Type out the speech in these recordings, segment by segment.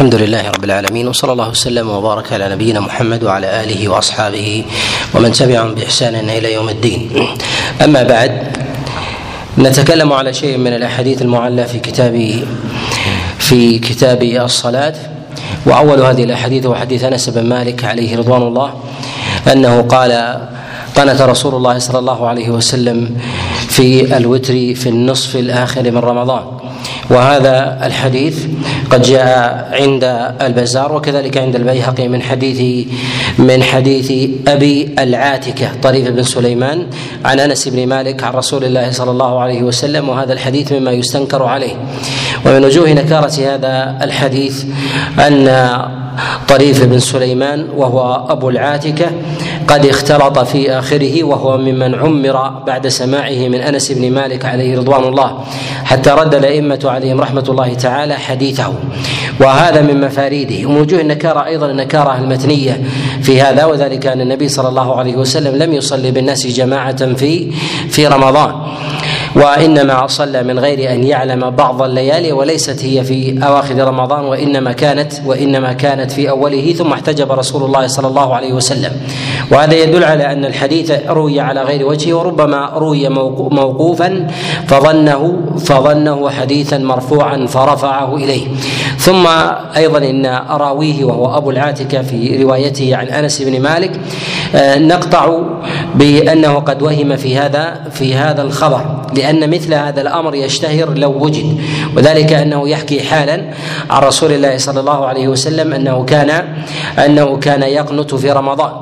الحمد لله رب العالمين وصلى الله وسلم وبارك على نبينا محمد وعلى آله وأصحابه ومن تبعهم بإحسان إلى يوم الدين. أما بعد نتكلم على شيء من الأحاديث المعلى في كتاب في كتاب الصلاة وأول هذه الأحاديث هو حديث أنس بن مالك عليه رضوان الله أنه قال قنت رسول الله صلى الله عليه وسلم في الوتر في النصف الآخر من رمضان وهذا الحديث قد جاء عند البزار وكذلك عند البيهقي من حديث من حديث أبي العاتكة طريف بن سليمان عن أنس بن مالك عن رسول الله صلى الله عليه وسلم وهذا الحديث مما يستنكر عليه. ومن وجوه نكارة هذا الحديث أن طريف بن سليمان وهو أبو العاتكة قد اختلط في آخره وهو ممن عمر بعد سماعه من أنس بن مالك عليه رضوان الله حتى رد الأئمة عليهم رحمة الله تعالى حديثه. وهذا من مفاريده. ومن وجوه النكارة أيضا النكارة المتنية في هذا وذلك أن النبي صلى الله عليه وسلم لم يصلي بالناس جماعة في في رمضان. وإنما صلى من غير أن يعلم بعض الليالي وليست هي في أواخر رمضان وإنما كانت وإنما كانت في أوله ثم احتجب رسول الله صلى الله عليه وسلم. وهذا يدل على أن الحديث روي على غير وجهه وربما روي موقوفا فظنه فظنه حديثا مرفوعا فرفعه إليه. ثم أيضا إن راويه وهو أبو العاتكة في روايته عن أنس بن مالك آه، نقطع بأنه قد وهم في هذا في هذا الخبر لأن مثل هذا الأمر يشتهر لو وجد. وذلك أنه يحكي حالا عن رسول الله صلى الله عليه وسلم أنه كان أنه كان يقنت في رمضان.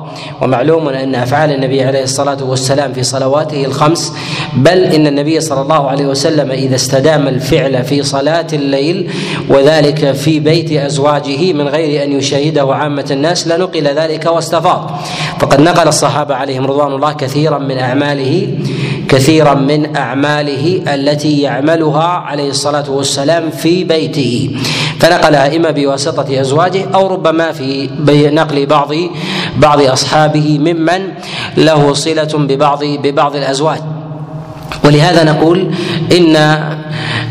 ومعلوم أن أفعال النبي عليه الصلاة والسلام في صلواته الخمس بل إن النبي صلى الله عليه وسلم إذا استدام الفعل في صلاة الليل وذلك في بيت أزواجه من غير أن يشاهده عامة الناس لنقل ذلك واستفاض. فقد نقل الصحابة عليهم رضوان الله كثيرا من أعماله كثيرا من أعماله التي يعملها عليه الصلاة والسلام في بيته. فنقلها اما بواسطة أزواجه أو ربما في نقل بعض بعض أصحابه ممن له صلة ببعض ببعض الأزواج. ولهذا نقول ان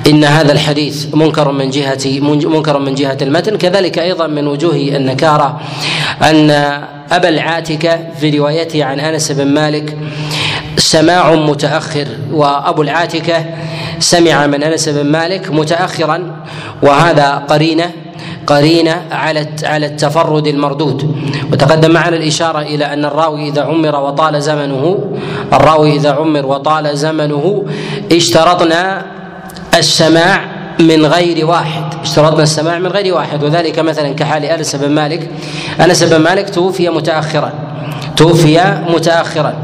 إن هذا الحديث منكر من جهه منكر من جهة المتن. كذلك أيضا من وجوه النكارة أن أبا العاتكه في روايته عن أنس بن مالك سماع متأخر وأبو العاتكة سمع من أنس بن مالك متأخرا وهذا قرينة قرينة على على التفرد المردود. وتقدم معنا الإشارة إلى أن الراوي إذا عمر وطال زمنه الراوي إذا عمر وطال زمنه اشترطنا السماع من غير واحد. اشترطنا السماع من غير واحد. وذلك مثلا كحال أنس بن مالك. أنس بن مالك توفي متاخرا. توفي متاخرا.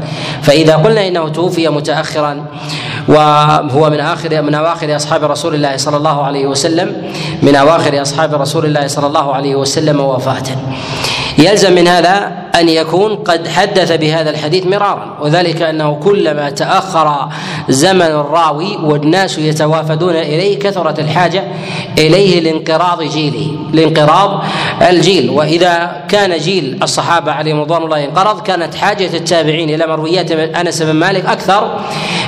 فإذا قلنا إنه توفي متاخرا وهو من آخر من أواخر أصحاب رسول الله صلى الله عليه وسلم من أواخر أصحاب رسول الله صلى الله عليه وسلم وفاه يلزم من هذا أن يكون قد حدث بهذا الحديث مرارا وذلك أنه كلما تأخر زمن الراوي والناس يتوافدون إليه كثرت الحاجة إليه لانقراض جيله لانقراض الجيل. وإذا كان جيل الصحابة عليهم رضوان الله انقرض كانت حاجة التابعين إلى مرويات أنس بن مالك أكثر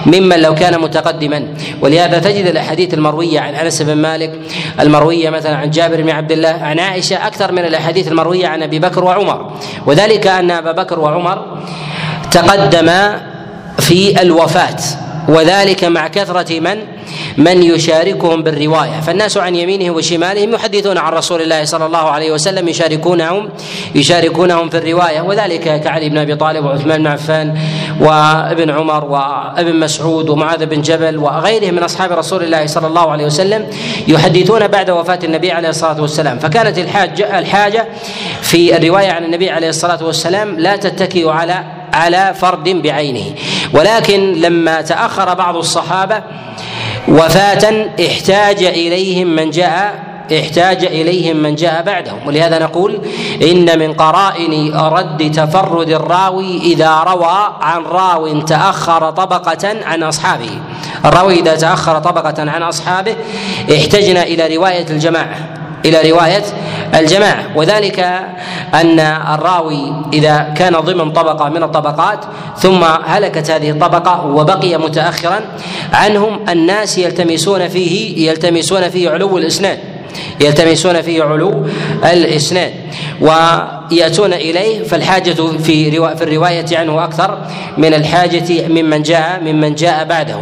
ممن لو كان متقدما. ولهذا تجد الأحاديث المروية عن أنس بن مالك المروية مثلا عن جابر بن عبد الله عن عائشة أكثر من الأحاديث المروية عن أبي بكر وعمر. وذلك أن أبا بكر وعمر تقدما في الوفاة. وذلك مع كثرة من من يشاركهم بالرواية. فالناس عن يمينهم وشمالهم يحدثون عن رسول الله صلى الله عليه وسلم يشاركونهم يشاركونهم في الرواية. وذلك كعلي بن أبي طالب وعثمان بن عفان وابن عمر وابن مسعود ومعاذ بن جبل وغيرهم من أصحاب رسول الله صلى الله عليه وسلم يحدثون بعد وفاة النبي عليه الصلاة والسلام. فكانت الحاجة الحاجة في الرواية عن النبي عليه الصلاة والسلام لا تتكئ على على فرد بعينه. ولكن لما تأخر بعض الصحابة وفاة احتاج إليهم من جاء احتاج إليهم من جاء بعدهم. ولهذا نقول إن من قرائن رد تفرد الراوي إذا روى عن راو تأخر طبقة عن أصحابه. الراوي إذا تأخر طبقة عن أصحابه احتجنا إلى رواية الجماعة. إلى رواية الجماعه وذلك أن الراوي إذا كان ضمن طبقة من الطبقات ثم هلكت هذه الطبقة وبقي متاخرا عنهم الناس يلتمسون فيه يلتمسون فيه علو الإسناد. يلتمسون فيه علو الإسناد. ويأتون إليه فالحاجة في في الرواية عنه أكثر من الحاجة ممن جاء ممن جاء بعده.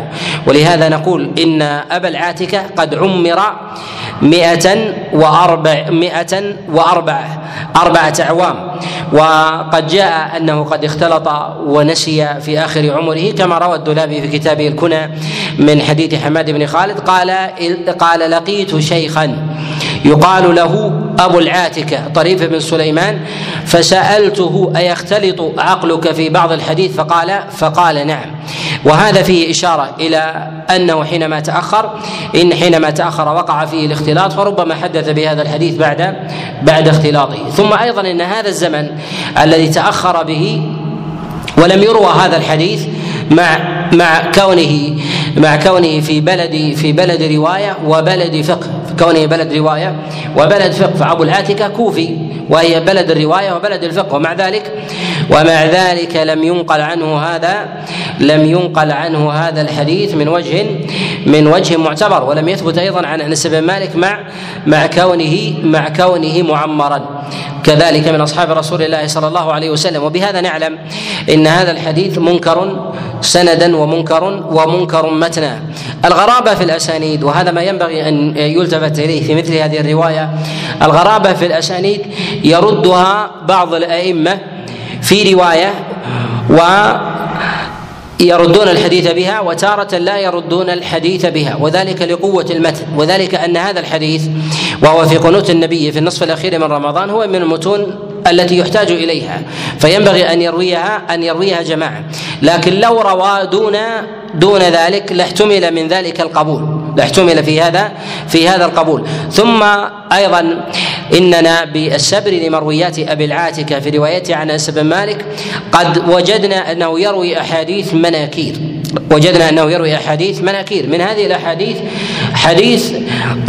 ولهذا نقول إن أبا العاتكه قد عمر مئة وأربع مئة وأربعة أربعة أعوام. وقد جاء أنه قد اختلط ونسي في آخر عمره كما روى الدولابي في كتابه الكنى من حديث حماد بن خالد قال قال لقيت شيخا. يقال له أبو العاتكة طريف بن سليمان. فسألته أيختلط عقلك في بعض الحديث؟ فقال فقال نعم. وهذا فيه إشارة إلى أنه حينما تأخر إن حينما تأخر وقع فيه الاختلاط فربما حدث بهذا الحديث بعد بعد اختلاطه. ثم أيضا إن هذا الزمن الذي تأخر به ولم يروى هذا الحديث مع مع كونه مع كونه في بلد في بلد رواية وبلد فقه. كونه بلد رواية وبلد فقه. فابو العاتكة كوفي وهي بلد الرواية وبلد الفقه. ومع ذلك ومع ذلك لم ينقل عنه هذا لم ينقل عنه هذا الحديث من وجه من وجه معتبر. ولم يثبت أيضا عن أنس بن مالك مع مع كونه مع كونه معمرا. كذلك من أصحاب رسول الله صلى الله عليه وسلم. وبهذا نعلم إن هذا الحديث منكر سندا ومنكر ومنكر متنا. الغرابة في الأسانيد وهذا ما ينبغي أن يلتفت إليه في مثل هذه الرواية. الغرابة في الأسانيد يردها بعض الأئمة في رواية و يردون الحديث بها وتارة لا يردون الحديث بها وذلك لقوة المتن وذلك أن هذا الحديث وهو في قنوت النبي في النصف الأخير من رمضان هو من المتون التي يحتاج إليها فينبغي أن يرويها أن يرويها جماعة لكن لو روى دون دون ذلك لاحتمل من ذلك القبول. لاحتمل في هذا في هذا القبول. ثم أيضا إننا بالسبر لمرويات أبي العاتكه في روايته عن أنس بن مالك قد وجدنا أنه يروي أحاديث مناكير. وجدنا أنه يروي أحاديث مناكير. من هذه الأحاديث حديث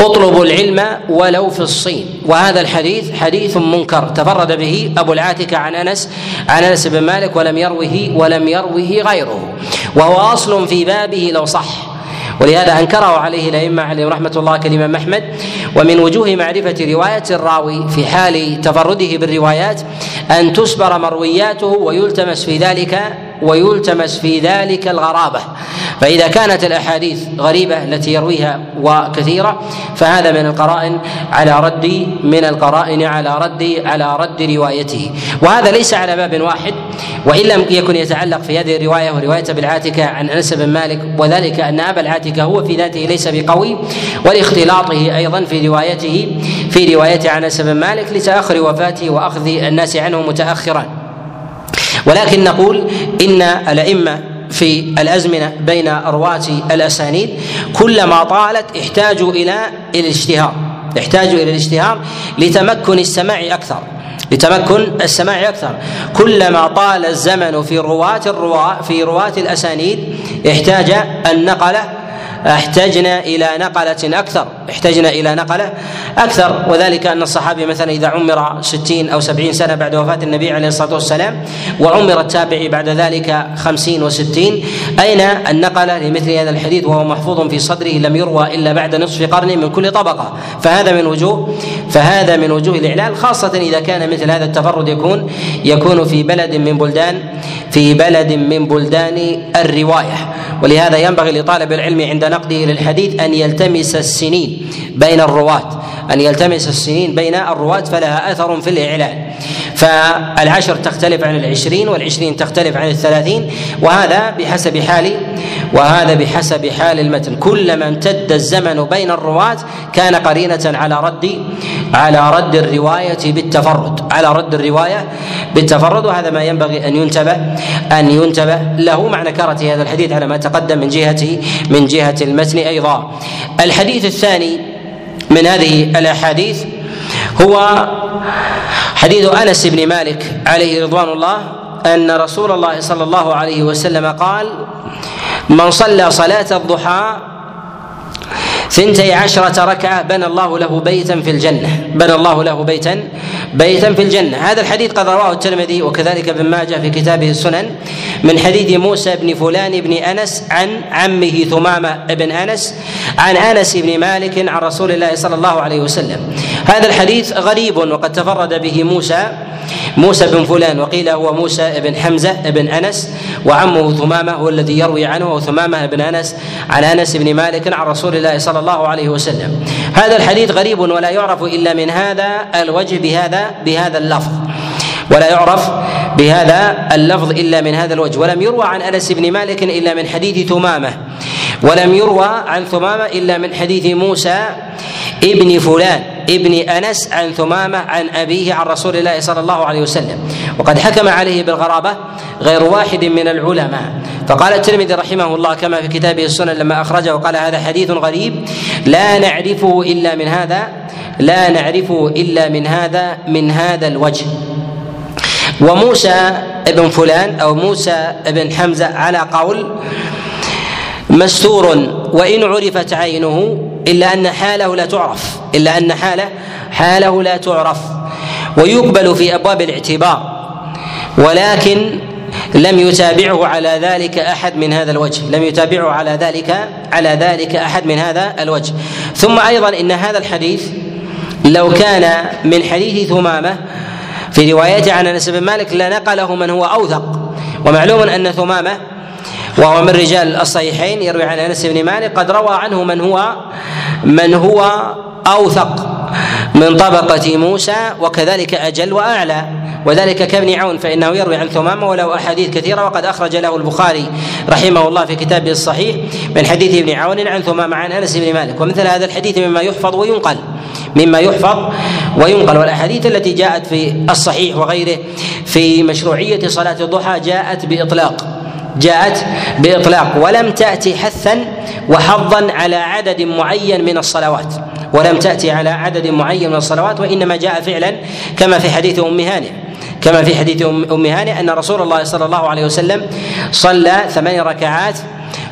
اطلبوا العلم ولو في الصين. وهذا الحديث حديث منكر. تفرد به أبو العاتكه عن أنس عن أنس بن مالك ولم يروه ولم يروه غيره. وهو أصل في بابه لو صح. ولهذا أنكره عليه الأئمة عليهم رحمة الله كالإمام أحمد ومن وجوه معرفة رواية الراوي في حال تفرده بالروايات أن تسبر مروياته ويلتمس في ذلك ويلتمس في ذلك الغرابة. فإذا كانت الأحاديث غريبة التي يرويها وكثيرة فهذا من القرائن على رد من القرائن على رد على رد روايته. وهذا ليس على باب واحد وإن لم يكن يتعلق في هذه الرواية ورواية بالعاتكه عن أنس بن مالك وذلك أن أبا العاتكة هو في ذاته ليس بقوي ولاختلاطه أيضا في روايته في روايته عن أنس بن مالك لتأخر وفاته وأخذ الناس عنه متاخرا. ولكن نقول إن الأئمة في الأزمنة بين رواة الأسانيد كلما طالت احتاجوا إلى الاشتهار احتاجوا إلى الاشتهار لتمكن السماع أكثر لتمكن السماع أكثر. كلما طال الزمن في رواة الرواة في رواة الأسانيد احتاج النقله احتجنا إلى نقلة أكثر احتجنا إلى نقلة أكثر. وذلك أن الصحابي مثلا إذا عمر ستين أو سبعين سنة بعد وفاة النبي عليه الصلاة والسلام وعمر التابعي بعد ذلك خمسين وستين أين النقلة لمثل هذا الحديث وهو محفوظ في صدره لم يروى إلا بعد نصف قرن من كل طبقة؟ فهذا من وجوه فهذا من وجوه الإعلال خاصة إذا كان مثل هذا التفرد يكون يكون في بلد من بلدان في بلد من بلدان الرواية. ولهذا ينبغي لطالب العلم عند نقده للحديث أن يلتمس السنين بين الرواة. أن يلتمس السنين بين الرواة فلها أثر في الإعلان. فالعشر تختلف عن العشرين والعشرين تختلف عن الثلاثين وهذا بحسب حال وهذا بحسب حال المتن. كلما امتد الزمن بين الرواة كان قرينة على رد على رد الرواية بالتفرد على رد الرواية بالتفرد وهذا ما ينبغي أن ينتبه أن ينتبه له مع نكارة هذا الحديث على ما تقدم من جهة من جهة المتن أيضا. الحديث الثاني من هذه الأحاديث هو حديث أنس بن مالك عليه رضوان الله أن رسول الله صلى الله عليه وسلم قال من صلى صلاة الضحى ثنتي عشرة ركعة بنى الله له بيتا في الجنة. بنى الله له بيتا بيتا في الجنة. هذا الحديث قد رواه الترمذي وكذلك ابن ماجه في كتابه السنن من حديث موسى بن فلان بن أنس عن عمه ثمامة بن أنس عن أنس بن مالك عن رسول الله صلى الله عليه وسلم. هذا الحديث غريب وقد تفرد به موسى موسى بن فلان وقيل هو موسى بن حمزة بن أنس وعمه ثمامة هو الذي يروي عنه وثمامة بن أنس عن أنس بن مالك عن رسول الله صلى الله عليه وسلم. هذا الحديث غريب ولا يعرف إلا من هذا الوجه بهذا بهذا اللفظ. ولا يعرف بهذا اللفظ إلا من هذا الوجه. ولم يروى عن أنس بن مالك إلا من حديث ثمامة. ولم يروى عن ثمامة إلا من حديث موسى ابن فلان ابن أنس عن ثمامة عن أبيه عن رسول الله صلى الله عليه وسلم. وقد حكم عليه بالغرابة غير واحد من العلماء. فقال الترمذي رحمه الله كما في كتابه السنن لما أخرجه وقال هذا حديث غريب لا نعرفه إلا من هذا لا نعرفه إلا من هذا من هذا الوجه. وموسى ابن فلان أو موسى ابن حمزة على قول مستور وإن عرفت عينه إلا أن حاله لا تعرف إلا أن حاله حاله لا تعرف. ويقبل في أبواب الاعتبار ولكن لم يتابعه على ذلك أحد من هذا الوجه. لم يتابعه على ذلك على ذلك أحد من هذا الوجه. ثم أيضا إن هذا الحديث لو كان من حديث ثمامة في روايته عن أنس بن مالك لنقله من هو أوثق. ومعلوم أن ثمامة وهو من رجال الصحيحين يروي عن أنس بن مالك قد روى عنه من هو من هو أوثق من طبقة موسى وكذلك أجل وأعلى. وذلك كابن عون فإنه يروي عن ثمامة وله أحاديث كثيرة وقد أخرج له البخاري رحمه الله في كتابه الصحيح من حديث ابن عون عن ثمامة عن أنس بن مالك. ومثل هذا الحديث مما يحفظ وينقل مما يحفظ وينقل. والأحاديث التي جاءت في الصحيح وغيره في مشروعية صلاة الضحى جاءت بإطلاق جاءت بإطلاق. ولم تأتي حثا وحظا على عدد معين من الصلوات. ولم تأتي على عدد معين من الصلوات وإنما جاء فعلا كما في حديث أم هانئ. كما في حديث ام هانئ أن رسول الله صلى الله عليه وسلم صلى ثمان ركعات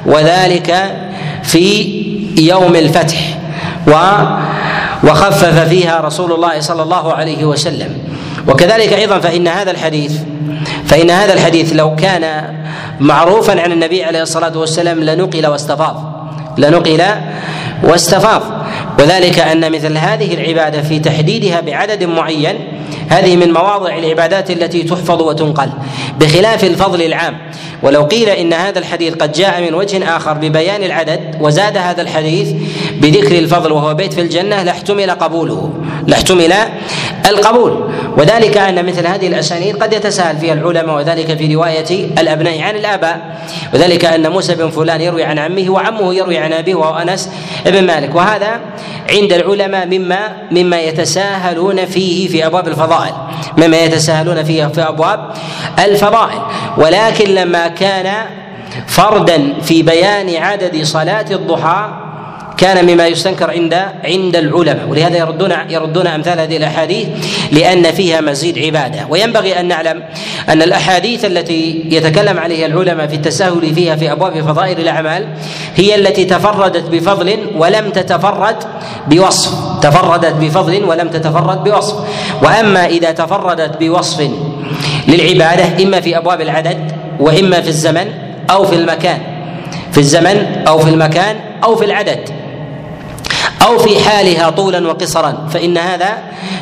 وذلك في يوم الفتح و وخفف فيها رسول الله صلى الله عليه وسلم. وكذلك أيضا فإن هذا الحديث فإن هذا الحديث لو كان معروفا عن النبي عليه الصلاة والسلام لنقل واستفاض. لنقل واستفاض. وذلك أن مثل هذه العبادة في تحديدها بعدد معين هذه من مواضع العبادات التي تحفظ وتنقل بخلاف الفضل العام. ولو قيل إن هذا الحديث قد جاء من وجه آخر ببيان العدد وزاد هذا الحديث بذكر الفضل وهو بيت في الجنة لاحتمل قبوله لاحتمل القبول. وذلك أن مثل هذه الأسانيد قد يتساهل فيها العلماء وذلك في رواية الأبناء عن الآباء. وذلك أن موسى بن فلان يروي عن عمه وعمه يروي عن أبيه وهو أنس بن مالك. وهذا عند العلماء مما مما يتساهلون فيه في أبواب الفضائل. مما يتساهلون فيه في أبواب الفضائل. ولكن لما كان فردا في بيان عدد صلاة الضحى كان مما يستنكر عند عند العلماء. ولهذا يردون يردون أمثال هذه الأحاديث لأن فيها مزيد عبادة. وينبغي أن نعلم أن الأحاديث التي يتكلم عليها العلماء في التساهل فيها في أبواب فضائل الأعمال هي التي تفردت بفضل ولم تتفرد بوصف. تفردت بفضل ولم تتفرد بوصف. وأما إذا تفردت بوصف للعبادة إما في أبواب العدد وإما في الزمن أو في المكان. في الزمن أو في المكان أو في العدد. أو في حالها طولا وقصرا. فإن هذا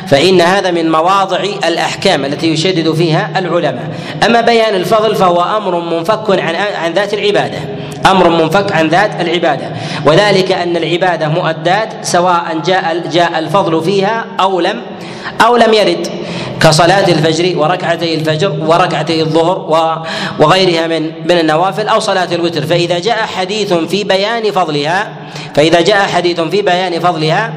فإن هذا من مواضع الأحكام التي يشدد فيها العلماء. أما بيان الفضل فهو أمر منفك عن عن ذات العبادة. أمر منفك عن ذات العبادة. وذلك أن العبادة مؤدات سواء جاء جاء الفضل فيها أو لم أو لم يرد. كصلاة الفجر وركعتي الفجر وركعتي الظهر وغيرها من من النوافل أو صلاة الوتر. فإذا جاء حديث في بيان فضلها فإذا جاء حديث في بيان فضلها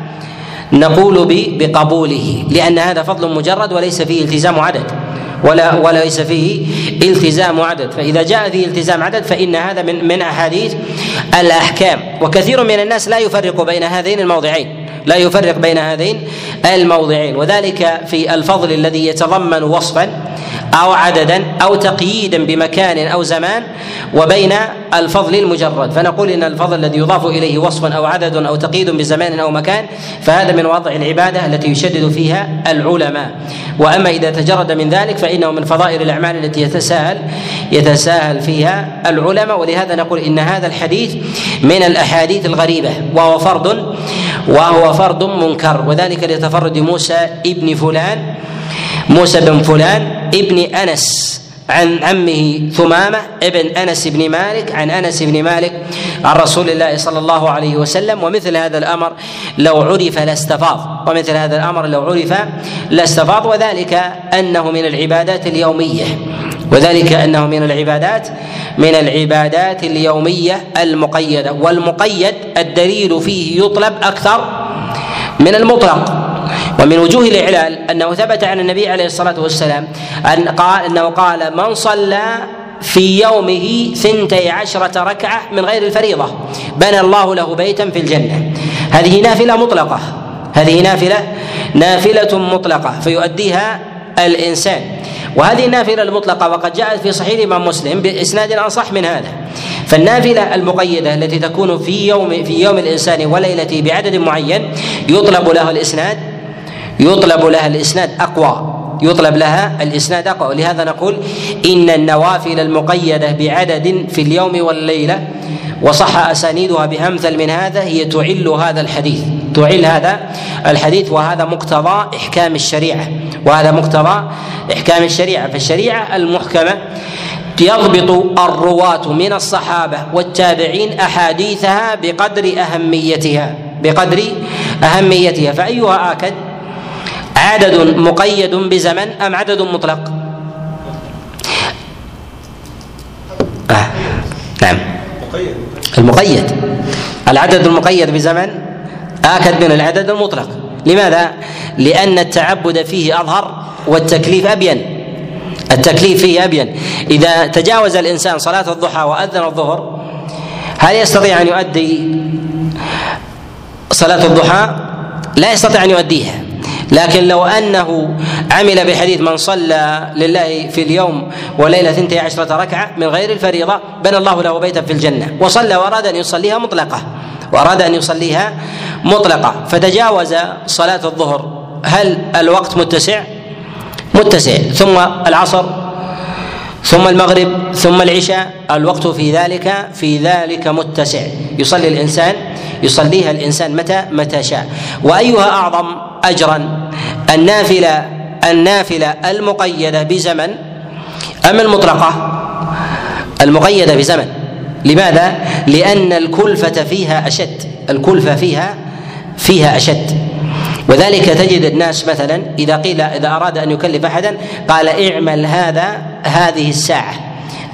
نقول بقبوله. لأن هذا فضل مجرد وليس فيه التزام عدد. ولا وليس فيه التزام عدد. فإذا جاء فيه التزام عدد فإن هذا من من أحاديث الأحكام. وكثير من الناس لا يفرق بين هذين الموضعين. لا يفرق بين هذين الموضعين. وذلك في الفضل الذي يتضمن وصفا أو عددا أو تقييدا بمكان أو زمان وبين الفضل المجرد. فنقول إن الفضل الذي يضاف إليه وصف أو عدد أو تقييد بزمان أو مكان فهذا من وضع العبادة التي يشدد فيها العلماء. وأما إذا تجرد من ذلك فإنه من فضائل الأعمال التي يتساهل يتساهل فيها العلماء. ولهذا نقول إن هذا الحديث من الأحاديث الغريبة وهو فرد وهو فرد منكر. وذلك لتفرد موسى ابن فلان موسى بن فلان ابن أنس عن عمه ثمامة ابن أنس بن مالك عن أنس بن مالك عن رسول الله صلى الله عليه وسلم ومثل هذا الأمر لو عرف لاستفاض ومثل هذا الأمر لو عرف لاستفاض وذلك أنه من العبادات اليومية وذلك أنه من العبادات من العبادات اليومية المقيدة والمقيد الدليل فيه يطلب أكثر من المطلق. ومن وجوه الإعلال أنه ثبت عن النبي عليه الصلاة والسلام أن قال أنه قال من صلى في يومه ثنتي عشرة ركعة من غير الفريضة بنى الله له بيتا في الجنة. هذه نافلة مطلقة. هذه نافلة نافلة مطلقة فيؤديها الإنسان. وهذه النافلة المطلقة وقد جاءت في صحيح الإمام مسلم بإسناد أصح من هذا. فالنافلة المقيدة التي تكون في يوم في يوم الإنسان وليلته بعدد معين يطلب لها الإسناد يطلب لها الإسناد أقوى يطلب لها الإسناد أقوى. ولهذا نقول إن النوافل المقيدة بعدد في اليوم والليلة وصح أسانيدها بأمثل من هذا هي تعل هذا الحديث. تعل هذا الحديث وهذا مقتضى إحكام الشريعة. وهذا مقتضى إحكام الشريعة. فالشريعة المحكمة يضبط الرواة من الصحابة والتابعين أحاديثها بقدر أهميتها بقدر أهميتها. فأيها آكد عدد مقيد بزمن أم عدد مطلق آه. نعم المقيد العدد المقيد بزمن آكد من العدد المطلق لماذا؟ لأن التعبد فيه أظهر والتكليف أبين التكليف فيه أبين إذا تجاوز الإنسان صلاة الضحى وأذن الظهر هل يستطيع أن يؤدي صلاة الضحى؟ لا يستطيع أن يؤديها لكن لو أنه عمل بحديث من صلى لله في اليوم وليلة ثنتي عشرة ركعة من غير الفريضة بنى الله له بيتا في الجنة. وصلى وأراد أن يصليها مطلقة. وأراد أن يصليها مطلقة. فتجاوز صلاة الظهر. هل الوقت متسع؟ متسع. ثم العصر ثم المغرب ثم العشاء. الوقت في ذلك في ذلك متسع. يصلي الإنسان يصليها الإنسان متى؟ متى شاء. وأيها أعظم اجرا. النافلة النافلة المقيدة بزمن. ام المطلقة؟ المقيدة بزمن. لماذا؟ لأن الكلفة فيها أشد. الكلفة فيها فيها أشد. وذلك تجد الناس مثلا إذا قيل إذا أراد أن يكلف احدا قال اعمل هذا هذه الساعة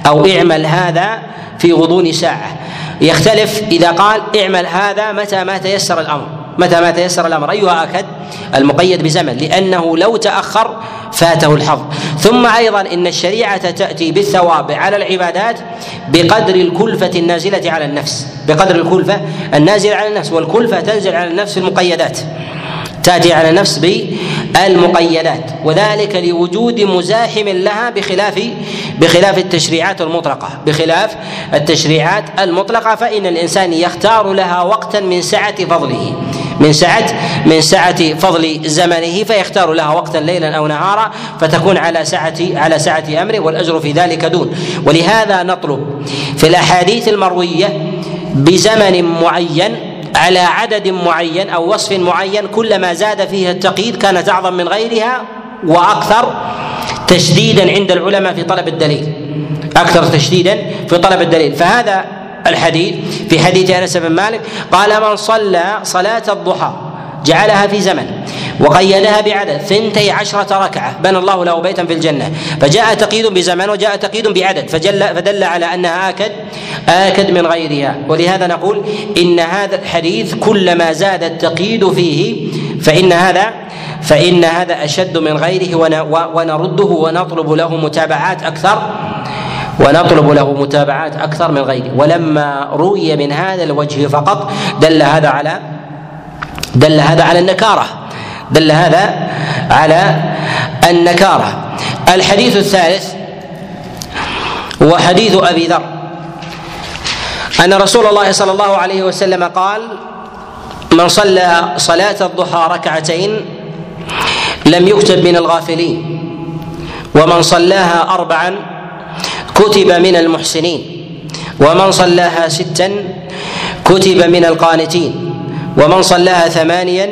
أو اعمل هذا في غضون ساعة. يختلف إذا قال اعمل هذا متى ما تيسر الأمر. متى ما تيسر الأمر؟ أيها أكد المقيد بزمن لأنه لو تأخر فاته الحظ. ثم أيضا إن الشريعة تأتي بالثواب على العبادات بقدر الكلفة النازلة على النفس. بقدر الكلفة النازلة على النفس والكلفة تنزل على النفس المقيدات. تأتي على النفس بالمقيدات وذلك لوجود مزاحم لها بخلاف بخلاف التشريعات المطلقة. بخلاف التشريعات المطلقة فإن الإنسان يختار لها وقتا من سعه فضله. من سعة من سعة فضل زمنه فيختار لها وقتا ليلا أو نهارا فتكون على سعة على سعة أمره والأجر في ذلك دون. ولهذا نطلب في الأحاديث المروية بزمن معين على عدد معين أو وصف معين كلما زاد فيها التقييد كانت أعظم من غيرها وأكثر تشديدا عند العلماء في طلب الدليل. أكثر تشديدا في طلب الدليل. فهذا الحديث في حديث أنس بن مالك قال من صلى صلاة الضحى جعلها في زمن وقيدها بعدد ثنتي عشرة ركعة بنى الله له بيتا في الجنة. فجاء تقييد بزمن وجاء تقييد بعدد فجل فدل على أنها آكد آكد من غيرها. ولهذا نقول إن هذا الحديث كلما زاد التقييد فيه فإن هذا فإن هذا أشد من غيره ونرده ونطلب له متابعات أكثر ونطلب له متابعات أكثر من غيره. ولما روي من هذا الوجه فقط دل هذا على دل هذا على النكارة. دل هذا على النكارة. الحديث الثالث هو حديث أبي ذر. أن رسول الله صلى الله عليه وسلم قال من صلى صلاة الضحى ركعتين لم يكتب من الغافلين ومن صلاها اربعا كتب من المحسنين ومن صلاها ستا كتب من القانتين ومن صلاها ثمانيا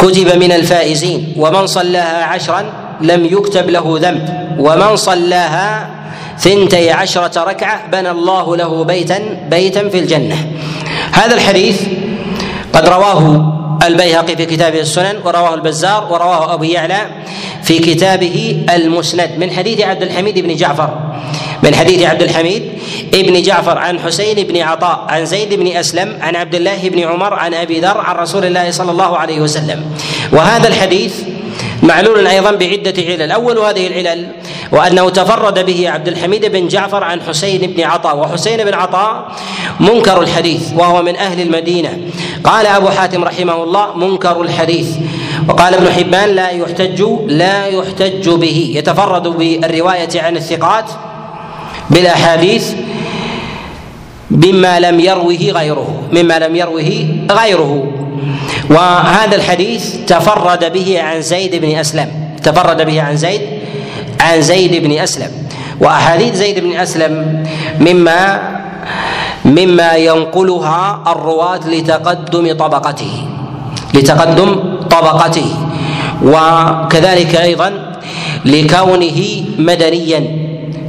كتب من الفائزين. ومن صلاها عشرا لم يكتب له ذنب. ومن صلاها ثنتي عشرة ركعة بنى الله له بيتا بيتا في الجنة. هذا الحديث قد رواه البيهقي في كتابه السنن ورواه البزار ورواه أبو يعلى في كتابه المسند من حديث عبد الحميد بن جعفر. من حديث عبد الحميد ابن جعفر عن حسين بن عطاء عن زيد بن أسلم عن عبد الله بن عمر عن أبي ذر عن رسول الله صلى الله عليه وسلم. وهذا الحديث معلول أيضا بعدة علل. أول هذه العلل وأنه تفرد به عبد الحميد بن جعفر عن حسين بن عطاء. وحسين بن عطاء منكر الحديث وهو من أهل المدينة. قال أبو حاتم رحمه الله منكر الحديث. وقال ابن حبان لا يحتج لا يحتج به. يتفرد بالرواية عن الثقات بالاحاديث مما لم يروه غيره مما لم يروه غيره. وهذا الحديث تفرد به عن زيد بن أسلم تفرد به عن زيد عن زيد بن أسلم. وأحاديث زيد بن أسلم مما مما ينقلها الرواة لتقدم طبقته لتقدم طبقته. وكذلك أيضا لكونه مدنيا.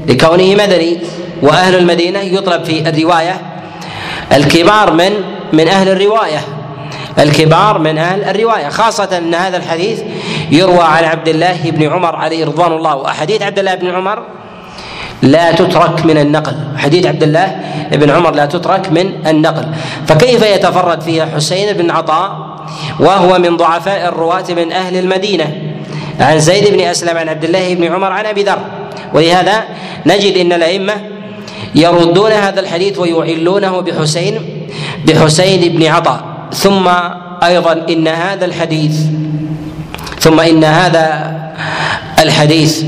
لكونه مدني وأهل المدينة يطلب في الرواية الكبار من من أهل الرواية الكبار من أهل الرواية خاصة أن هذا الحديث يروى عن عبد الله بن عمر عليه رضوان الله واحاديث عبد الله بن عمر لا تترك من النقل حديث عبد الله بن عمر لا تترك من النقل فكيف يتفرد فيها حسين بن عطاء وهو من ضعفاء الرواة من أهل المدينة عن زيد بن أسلم عن عبد الله بن عمر عن أبي ذر ولهذا نجد أن الأئمة يردون هذا الحديث ويعلونه بحسين بحسين بن عطاء. ثم أيضا إن هذا الحديث ثم إن هذا الحديث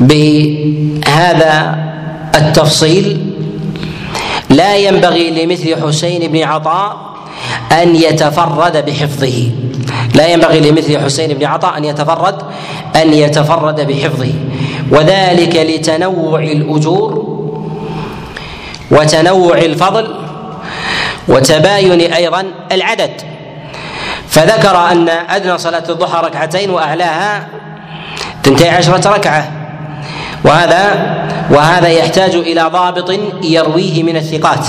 بهذا التفصيل لا ينبغي لمثل حسين بن عطاء أن يتفرد بحفظه. لا ينبغي لمثل حسين بن عطاء أن يتفرد أن يتفرد بحفظه. وذلك لتنوع الأجور وتنوع الفضل وتباين أيضا العدد. فذكر أن أدنى صلاة الضحى ركعتين واعلاها تنتهي عشرة ركعة. وهذا وهذا يحتاج إلى ضابط يرويه من الثقات.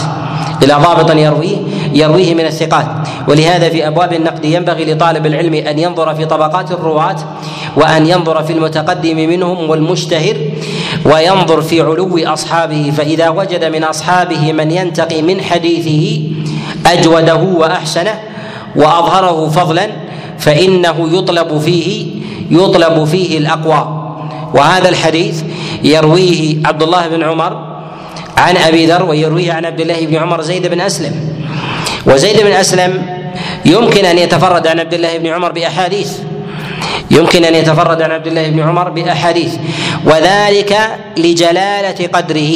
إلى ضابط يرويه يرويه من الثقات. ولهذا في أبواب النقد ينبغي لطالب العلم أن ينظر في طبقات الرواة وأن ينظر في المتقدم منهم والمشتهر وينظر في علو أصحابه. فإذا وجد من أصحابه من ينتقي من حديثه أجوده وأحسنه وأظهره فضلا فإنه يطلب فيه يطلب فيه الأقوى. وهذا الحديث يرويه عبد الله بن عمر عن أبي ذر ويرويه عن عبد الله بن عمر زيد بن أسلم. وزيد بن أسلم يمكن أن يتفرد عن عبد الله بن عمر بأحاديث. يمكن أن يتفرد عن عبد الله بن عمر بأحاديث. وذلك لجلالة قدره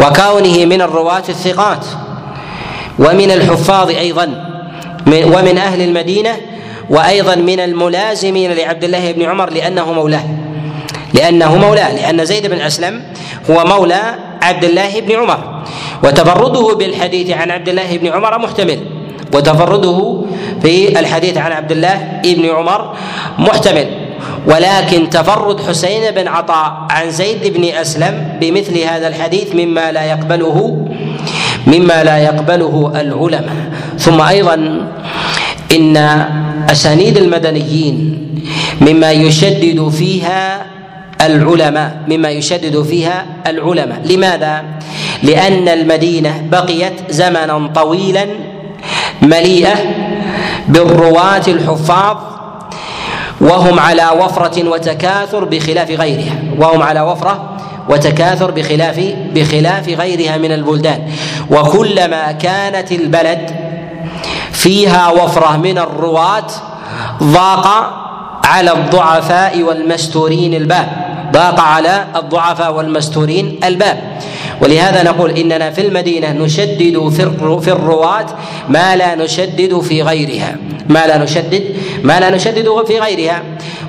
وكونه من الرواة الثقات ومن الحفاظ أيضا ومن أهل المدينة وأيضا من الملازمين لعبد الله بن عمر لأنه مولاه. لأنه مولاه لأن زيد بن أسلم هو مولى عبد الله بن عمر. وتفرده بالحديث عن عبد الله بن عمر محتمل. وتفرده في الحديث عن عبد الله بن عمر محتمل. ولكن تفرد حسين بن عطاء عن زيد بن أسلم بمثل هذا الحديث مما لا يقبله مما لا يقبله العلماء. ثم أيضا إن أسانيد المدنيين مما يشدد فيها العلماء مما يشدد فيها العلماء. لماذا؟ لأن المدينة بقيت زمنا طويلا مليئة بالرواة الحفاظ وهم على وفرة وتكاثر بخلاف غيرها. وهم على وفرة وتكاثر بخلاف بخلاف غيرها من البلدان. وكلما كانت البلد فيها وفرة من الرواة ضاق على الضعفاء والمستورين الباب. ضاق على الضعفاء والمستورين الباب. ولهذا نقول إننا في المدينة نشدد في الرواة ما لا نشدد في غيرها. ما لا نشدد ما لا نشدد في غيرها.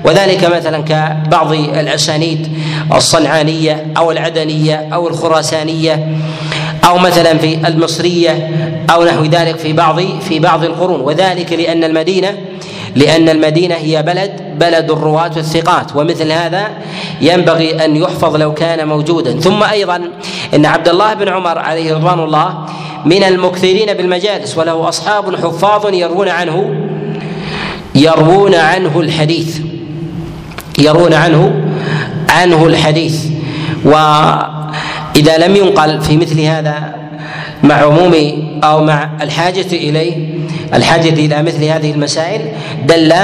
وذلك مثلا كبعض الأسانيد الصنعانية أو العدنية أو الخراسانية أو مثلا في المصرية أو نحو ذلك في بعض في بعض القرون. وذلك لأن المدينة لأن المدينة هي بلد بلد الرواة الثقات ومثل هذا ينبغي أن يحفظ لو كان موجودا. ثم أيضا إن عبد الله بن عمر عليه رضوان الله من المكثرين بالمجالس وله أصحاب حفاظ يروون عنه يروون عنه الحديث يروون عنه عنه الحديث. وإذا لم ينقل في مثل هذا مع عموم أو مع الحاجة إليه الحاجة إلى مثل هذه المسائل دل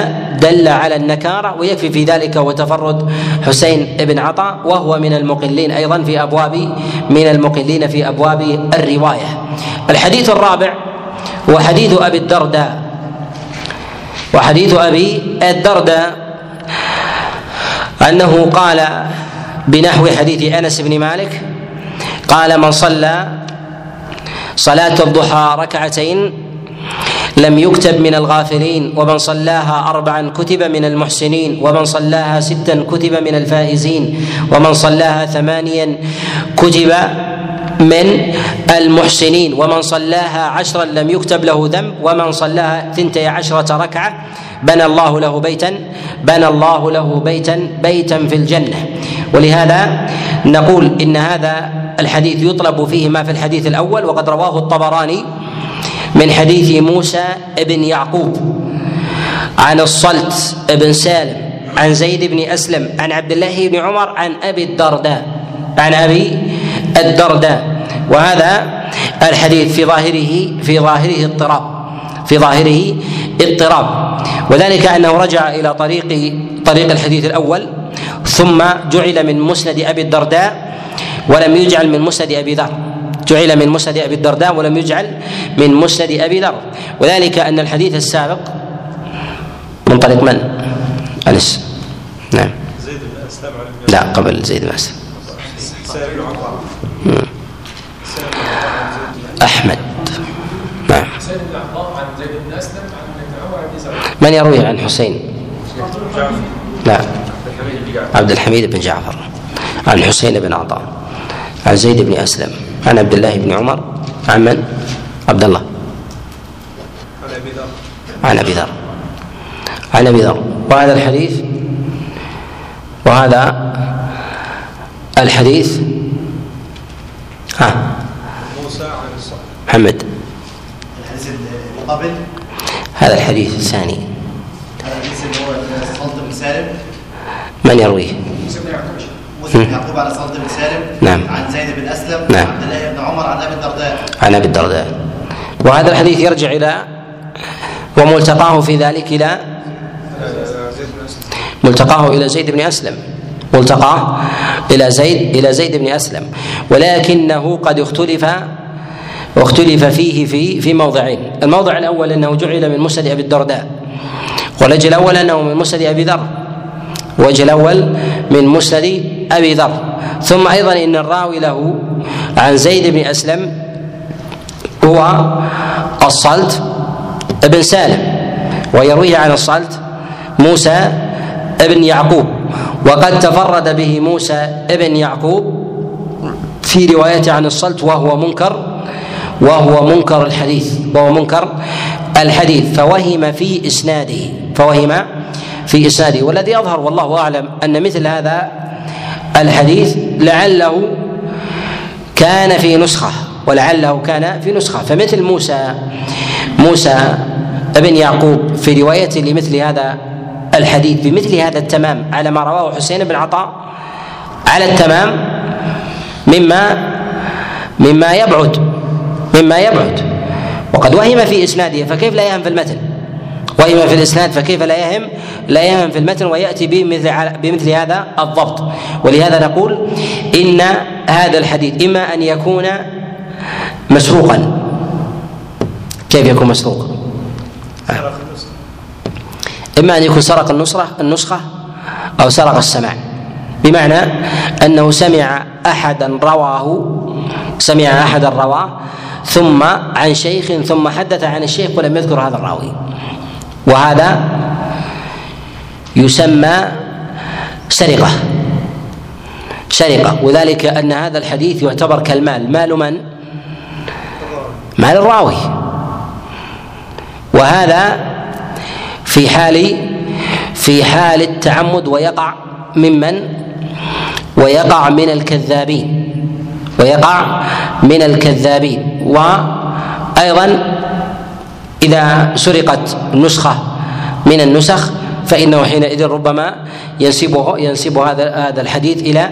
دل على النكارة ويكفي في ذلك وتفرد حسين بن عطاء وهو من المقلين أيضا في أبواب من المقلين في أبواب الرواية. الحديث الرابع هو حديث أبي الدرداء. وحديث أبي الدرداء أنه قال بنحو حديث أنس بن مالك قال من صلى صلاة الضحى ركعتين لم يكتب من الغافلين ومن صلاها أربعا كتب من المحسنين ومن صلاها ستا كتب من الفائزين ومن صلاها ثمانيا كتب من المحسنين ومن صلاها عشرا لم يكتب له ذنب ومن صلاها ثنتي عشرة ركعة بنى الله له بيتا بنى الله له بيتا بيتا في الجنة. ولهذا نقول إن هذا الحديث يطلب فيه ما في الحديث الأول وقد رواه الطبراني من حديث موسى بن يعقوب عن الصلت بن سالم عن زيد بن أسلم عن عبد الله بن عمر عن أبي الدرداء عن أبي الدرداء. وهذا الحديث في ظاهره في ظاهره اضطراب. في ظاهره اضطراب. وذلك أنه رجع إلى طريق طريق الحديث الأول ثم جعل من مسند أبي الدرداء ولم يجعل من مسند أبي ذر. جعل من مسند أبي الدرداء ولم يجعل من مسند أبي ذر. وذلك أن الحديث السابق من طريق من؟ أنس. نعم. زيد بن أسلم لا قبل زيد بن أسلم. أحمد. نعم. من يروي عن حسين؟ لا. عبد الحميد بن جعفر. عن حسين بن عطاء. عن زيد بن أسلم. عن عبد الله بن عمر عن من؟ عبد الله. عن أبي ذر. عن أبي ذر. وهذا الحديث وهذا الحديث ها موسى عن محمد. الحديث اللي قبل؟ هذا الحديث الثاني. هذا الحديث اللي هو صلت بن سالم؟ من يرويه؟ مسلم يعقوب على صلت بن سالم نعم. عن زيد بن أسلم نعم. عن عبد الله بن عمر عن أبي الدرداء. عن أبي الدرداء. وهذا الحديث يرجع إلى وملتقاه في ذلك إلى ملتقاه إلى زيد بن أسلم. ملتقاه إلى زيد إلى زيد بن أسلم. ولكنه قد اختلف واختلف فيه في في موضعين. الموضع الأول أنه جعل من مسند أبي الدرداء والوجه الأول أنه من مسند أبي ذر الوجه الأول من مسند أبي ذر. ثم أيضا إن الراوي له عن زيد بن أسلم هو الصلت بن سالم ويرويه عن الصلت موسى بن يعقوب وقد تفرد به موسى بن يعقوب في روايته عن الصلت وهو منكر وهو منكر الحديث وهو منكر الحديث فوهم في إسناده فوهم في إسناده والذي يظهر والله أعلم أن مثل هذا الحديث لعله كان في نسخة ولعله كان في نسخة. فمثل موسى موسى ابن يعقوب في روايته لمثل هذا الحديث بمثل هذا التمام على ما رواه حسين بن عطاء على التمام مما مما يبعد مما يبعد. وقد وهم في إسناده فكيف لا يهم في المتن؟ وهم في الإسناد فكيف لا يهم؟ لا يهم في المتن ويأتي بمثل بمثل هذا الضبط. ولهذا نقول إن هذا الحديث إما أن يكون مسروقا. كيف يكون مسروقا؟ إما أن يكون سرق النصره النسخة أو سرق السماع. بمعنى أنه سمع احدا رواه سمع احد رواه ثم عن شيخ ثم حدث عن الشيخ ولم يذكر هذا الراوي. وهذا يسمى سرقة. سرقة. وذلك أن هذا الحديث يعتبر كالمال. مال من؟ مال الراوي. وهذا في حال في حال التعمد ويقع ممن ويقع من الكذابين. ويقع من الكذابين. وأيضا إذا سرقت نسخه من النسخ فإنه حينئذ ربما ينسبه ينسب هذا هذا الحديث إلى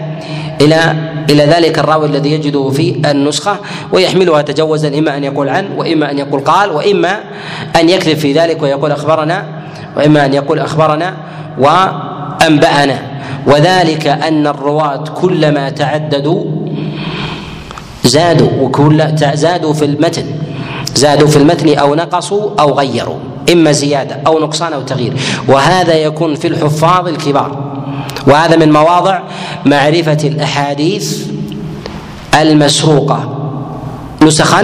إلى إلى ذلك الراوي الذي يجده في النسخة ويحملها تجوزا إما أن يقول عن وإما أن يقول قال وإما أن يكذب في ذلك ويقول اخبرنا وإما أن يقول أخبرنا وأنبأنا. وذلك أن الرواة كلما تعددوا زادوا وكل زادوا في المتن. زادوا في المتن أو نقصوا أو غيروا إما زيادة أو نقصان أو تغيير. وهذا يكون في الحفاظ الكبار. وهذا من مواضع معرفة الأحاديث المسروقة. نسخا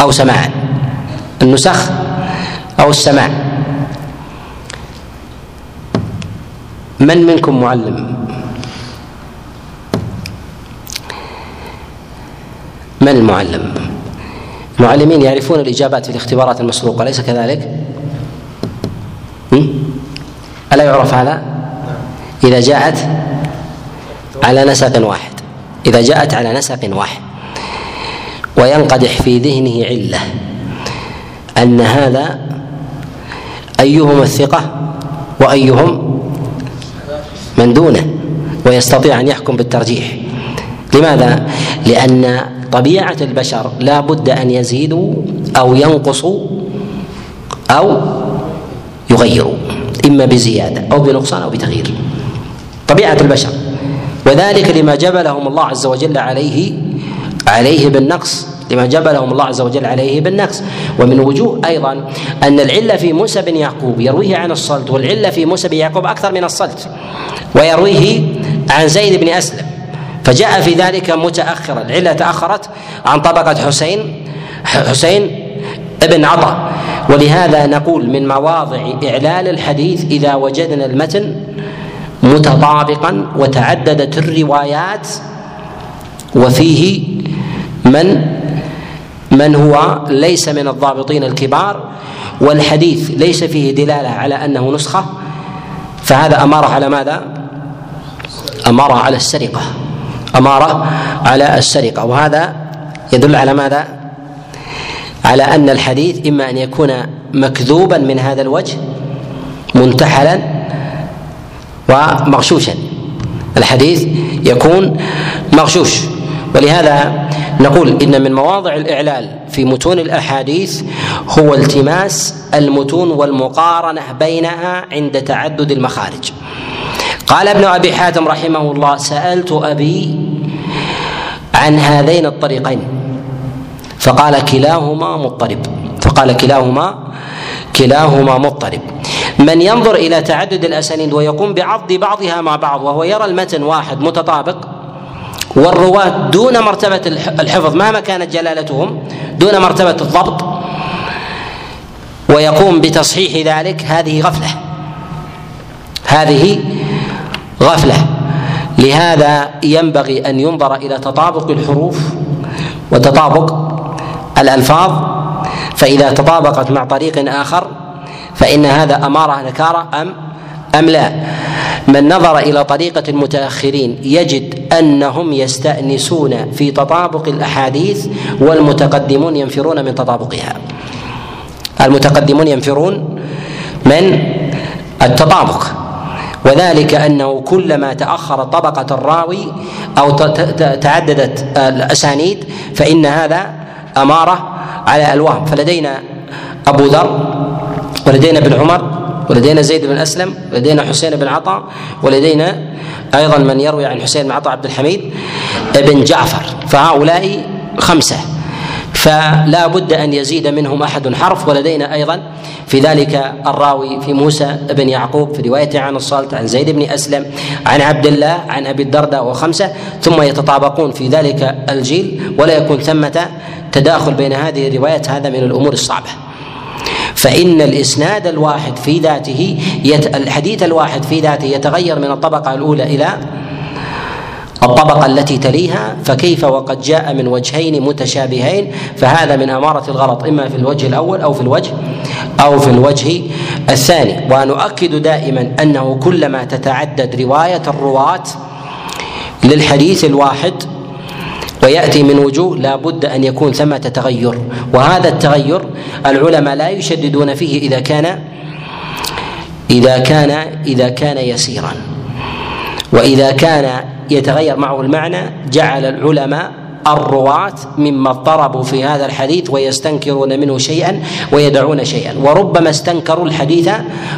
أو سماعا؟ النسخ أو السماع. من منكم معلم؟ من المعلم؟ المعلمين يعرفون الإجابات في الاختبارات المسروقة أليس كذلك؟ ألا يعرف هذا؟ إذا جاءت على نسق واحد إذا جاءت على نسق واحد وينقدح في ذهنه علة أن هذا أيهم الثقة وأيهم من دونه ويستطيع أن يحكم بالترجيح لماذا؟ لأن طبيعة البشر لا بد أن يزيدوا أو ينقصوا أو يغيروا إما بزيادة أو بنقصان أو بتغيير. طبيعة البشر. وذلك لما جبلهم الله عز وجل عليه عليه بالنقص لما جبلهم الله عز وجل عليه بالنقص. ومن وجوه أيضا أن العلة في موسى بن يعقوب يرويه عن الصلت والعلة في موسى بن يعقوب أكثر من الصلت ويرويه عن زيد بن أسلم. فجاء في ذلك متأخرا. العلة تأخرت عن طبقة حسين حسين ابن عطاء ولهذا نقول من مواضع إعلال الحديث إذا وجدنا المتن متطابقا وتعددت الروايات وفيه من من هو ليس من الضابطين الكبار والحديث ليس فيه دلالة على أنه نسخة فهذا أماره على ماذا؟ أماره على السرقة. اماره على السرقة وهذا يدل على ماذا؟ على أن الحديث إما أن يكون مكذوبا من هذا الوجه منتحلا ومغشوشا. الحديث يكون مغشوش. ولهذا نقول إن من مواضع الإعلال في متون الأحاديث هو التماس المتون والمقارنة بينها عند تعدد المخارج. قال ابن أبي حاتم رحمه الله سألت أبي عن هذين الطريقين. فقال كلاهما مضطرب. فقال كلاهما كلاهما مضطرب. من ينظر إلى تعدد الأسانيد ويقوم بعض بعضها مع بعض وهو يرى المتن واحد متطابق والرواة دون مرتبة الحفظ مهما كانت جلالتهم دون مرتبة الضبط ويقوم بتصحيح ذلك هذه غفلة. هذه غفلة. لهذا ينبغي أن ينظر إلى تطابق الحروف وتطابق الألفاظ. فإذا تطابقت مع طريق آخر فإن هذا أمارة نكارة أم أم لا. من نظر إلى طريقة المتأخرين يجد أنهم يستأنسون في تطابق الأحاديث والمتقدمون ينفرون من تطابقها. المتقدمون ينفرون من التطابق. وذلك أنه كلما تأخر طبقة الراوي أو تعددت الأسانيد فإن هذا أمارة على الوهم. فلدينا أبو ذر ولدينا ابن عمر ولدينا زيد بن أسلم ولدينا حسين بن عطاء ولدينا أيضا من يروي عن حسين بن عطاء عبد الحميد بن جعفر. فهؤلاء خمسة. فلا بد أن يزيد منهم أحد حرف ولدينا أيضا في ذلك الراوي في موسى بن يعقوب في روايته عن الصالت عن زيد بن أسلم عن عبد الله عن أبي الدرداء وخمسة ثم يتطابقون في ذلك الجيل ولا يكون ثمة تداخل بين هذه الروايات هذا من الأمور الصعبة. فإن الإسناد الواحد في ذاته يت... الحديث الواحد في ذاته يتغير من الطبقة الأولى إلى الطبقة التي تليها فكيف وقد جاء من وجهين متشابهين؟ فهذا من أمارة الغلط إما في الوجه الأول أو في الوجه أو في الوجه الثاني. ونؤكد دائما أنه كلما تتعدد رواية الرواة للحديث الواحد ويأتي من وجوه لا بد أن يكون ثمة تغير. وهذا التغير العلماء لا يشددون فيه إذا كان إذا كان إذا كان يسيرا. وإذا كان يتغير معه المعنى جعل العلماء الرواة مما اضطربوا في هذا الحديث ويستنكرون منه شيئا ويدعون شيئا. وربما استنكروا الحديث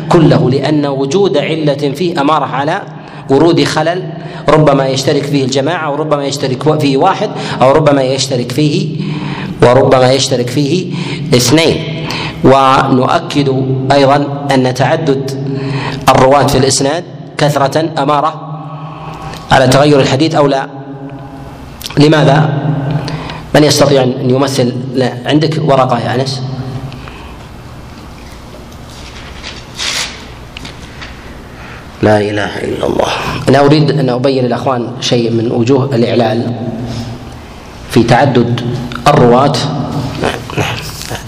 كله لأن وجود علة فيه أمارة على ورود خلل ربما يشترك فيه الجماعة وربما يشترك فيه واحد أو ربما يشترك فيه وربما يشترك فيه اثنين. ونؤكد أيضا أن تعدد الرواة في الإسناد كثرة أمارة على تغير الحديث أو لا لماذا؟ من يستطيع أن يمثل لا. عندك ورقة يا أنس؟ لا إله إلا الله أنا أريد أن أبين للأخوان شيء من وجوه الإعلال في تعدد الرواة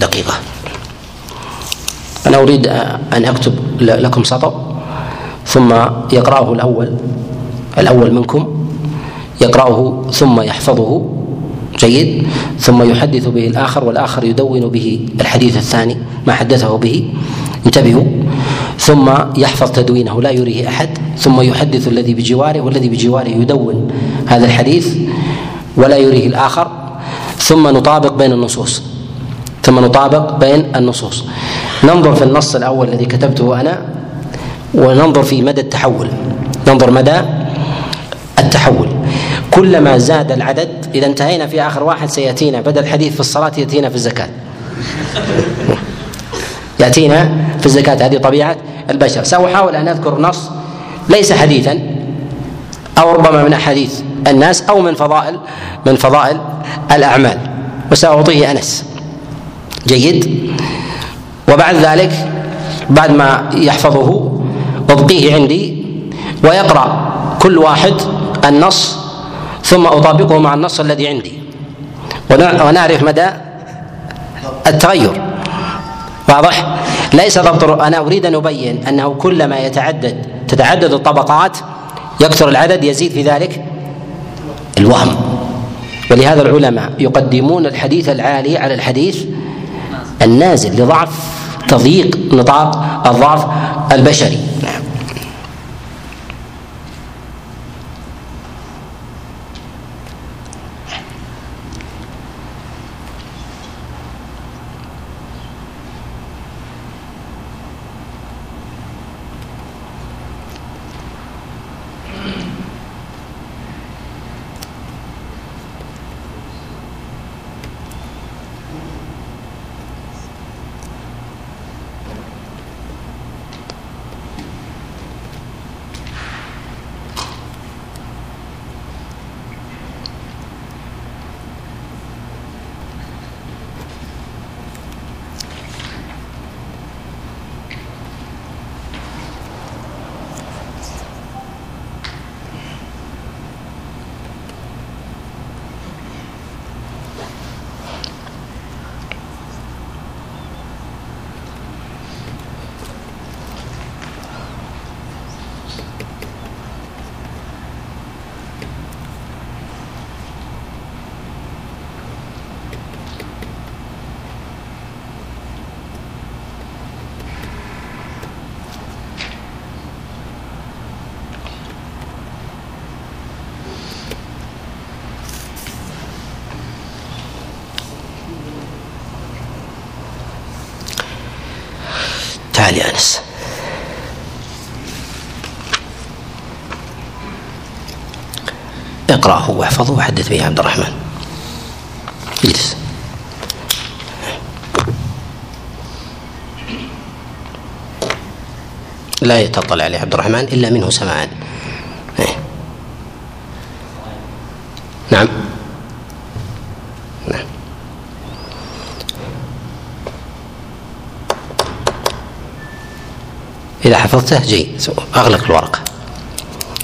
دقيقة أنا أريد أن أكتب لكم سطر ثم يقرأه الأول الأول منكم يقرأه ثم يحفظه جيد. ثم يحدث به الآخر والآخر يدون به الحديث الثاني ما حدثه به. انتبهوا. ثم يحفظ تدوينه لا يريه أحد. ثم يحدث الذي بجواره والذي بجواره يدون هذا الحديث ولا يريه الآخر. ثم نطابق بين النصوص. ثم نطابق بين النصوص. ننظر في النص الأول الذي كتبته أنا وننظر في مدى التحول. ننظر مدى التحول. كلما زاد العدد إذا انتهينا في آخر واحد سيأتينا بدل الحديث في الصلاة يأتينا في الزكاة. يأتينا في الزكاة هذه طبيعة البشر. سأحاول أن أذكر نص ليس حديثا أو ربما من أحاديث الناس أو من فضائل من فضائل الأعمال. وسأعطيه أنس. جيد. وبعد ذلك بعد ما يحفظه أبقيه عندي ويقرأ كل واحد النص ثم أطابقه مع النص الذي عندي. ونعرف مدى التغير. واضح؟ ليس ضبط أنا أريد أن أبين أنه كلما يتعدد تتعدد الطبقات يكثر العدد يزيد في ذلك الوهم. ولهذا العلماء يقدمون الحديث العالي على الحديث النازل لضعف تضييق نطاق الضعف البشري. قال أنس. اقرأه واحفظه وحدث به عبد الرحمن. اجلس. لا يتطلع عليه عبد الرحمن إلا منه سمعان إذا حفظته جيد أغلق الورقة.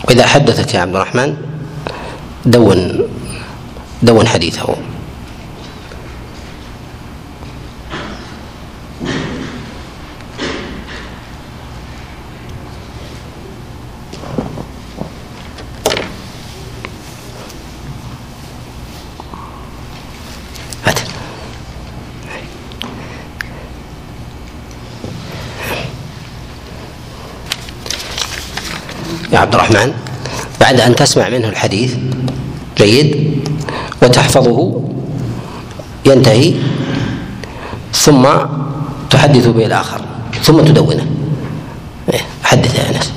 وإذا حدثك يا عبد الرحمن دون دون حديثه. يا عبد الرحمن بعد أن تسمع منه الحديث جيد وتحفظه ينتهي ثم تحدث به الآخر ثم تدونه. إيه، حدث يا أنس.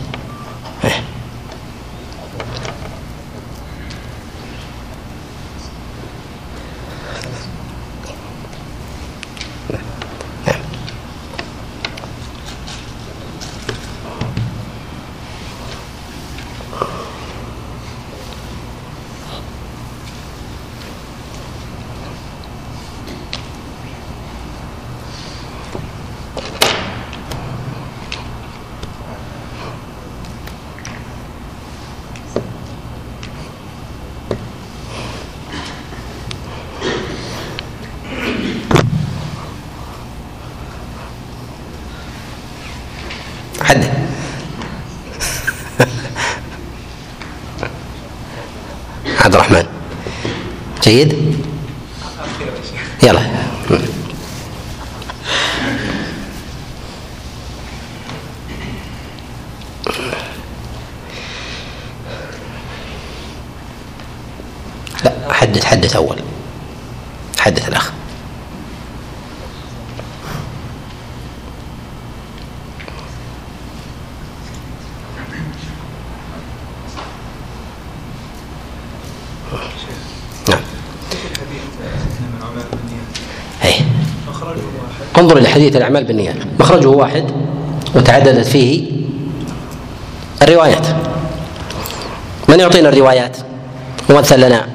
جید انظر إلى حديث الأعمال بالنيات. مخرجه واحد وتعددت فيه الروايات. من يعطينا الروايات؟ ومثل لنا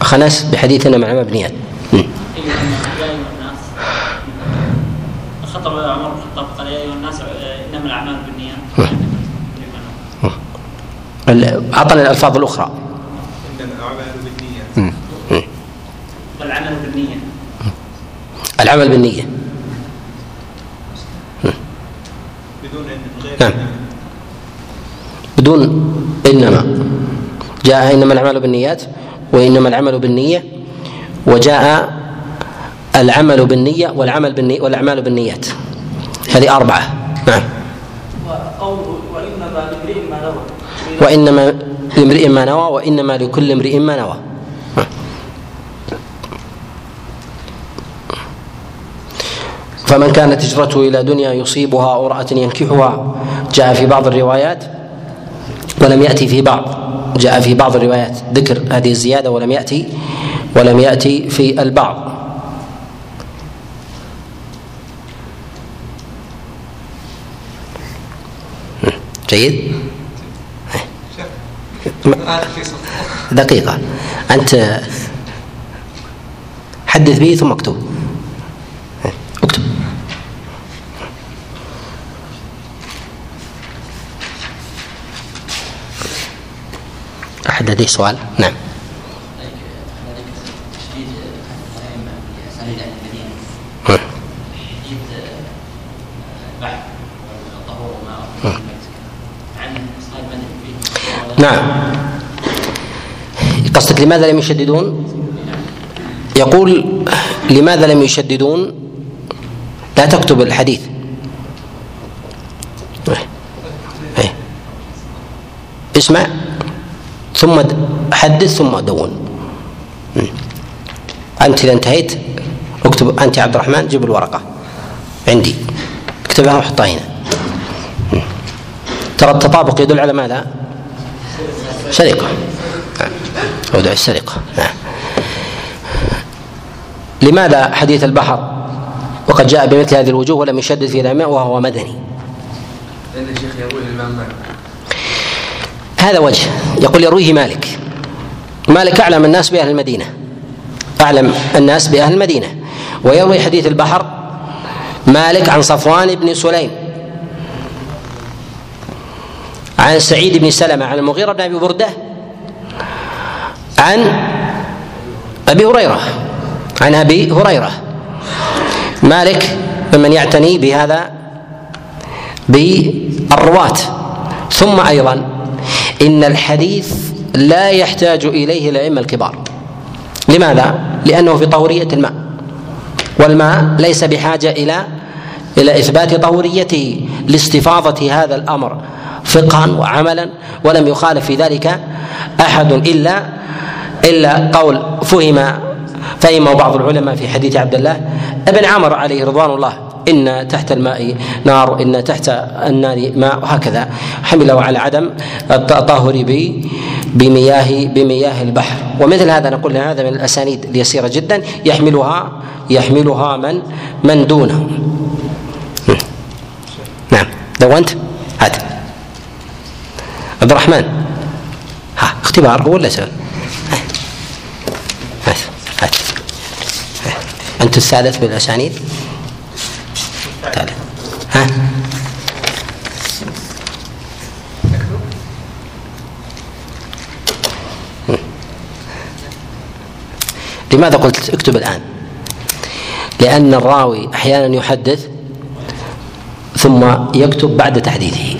خنس بحديث انما الاعمال بالنيات. خطب عمر الخطاب قال يا أيها الناس إنما الأعمال بالنيات. أعطنا الألفاظ الأخرى انما الاعمال بالنيات والعمل بالنيه العمل بالنية. نعم. بدون إنما. جاء إنما الأعمال بالنيات وإنما العمل بالنية وجاء العمل بالنية والعمل بالنية والأعمال بالنيات. هذه أربعة. نعم. وإنما لامرئ ما نوى. وإنما لامرئ ما نوى وإنما لكل امرئ ما نوى. فمن كانت هجرته إلى دنيا يصيبها أو امرأة ينكحها. جاء في بعض الروايات ولم يأتي في بعض. جاء في بعض الروايات ذكر هذه الزيادة ولم يأتي ولم يأتي في البعض. جيد؟ دقيقة. أنت حدث به ثم اكتب. لديه سؤال. نعم. نعم. قصدك لماذا لم يشددون؟ يقول لماذا لم يشددون؟ لا تكتب الحديث. اسمع. ثم حدث ثم دون. أنت إذا انتهيت اكتب أنت يا عبد الرحمن جيب الورقة. عندي. اكتبها وحطها هنا. ترى التطابق يدل على ماذا؟ سرقة. موضوع السرقة. نعم. لماذا حديث البحر وقد جاء بمثل هذه الوجوه ولم يشدد في الأماء وهو مدني؟ لأن الشيخ يروي الإمام هذا وجه. يقول يرويه مالك. مالك أعلم الناس بأهل المدينة. أعلم الناس بأهل المدينة. ويروي حديث البحر مالك عن صفوان بن سليم. عن سعيد بن سلمة عن المغيرة بن أبي بردة عن أبي هريرة عن أبي هريرة. مالك ممن يعتني بهذا بالرواة. ثم أيضا إن الحديث لا يحتاج إليه الأئمة الكبار. لماذا؟ لأنه في طهورية الماء. والماء ليس بحاجة إلى إلى إثبات طهوريته لاستفاضة هذا الأمر فقها وعملا ولم يخالف في ذلك أحد إلا إلا قول فهم فهمه بعض العلماء في حديث عبد الله ابن عمر عليه رضوان الله. إن تحت الماء نار إن تحت النار ماء وهكذا حمله على عدم التطهر بمياه بمياه البحر. ومثل هذا نقول هذا من الأسانيد اليسيرة جدا. يحملها يحملها من من دونه. نعم. دونت هات. عبد الرحمن. ها اختبار هو ولا سؤال؟ هات هات. أنت الثالث بالأسانيد؟ لماذا قلت اكتب الآن؟ لأن الراوي أحيانا يحدث ثم يكتب بعد تحديثه.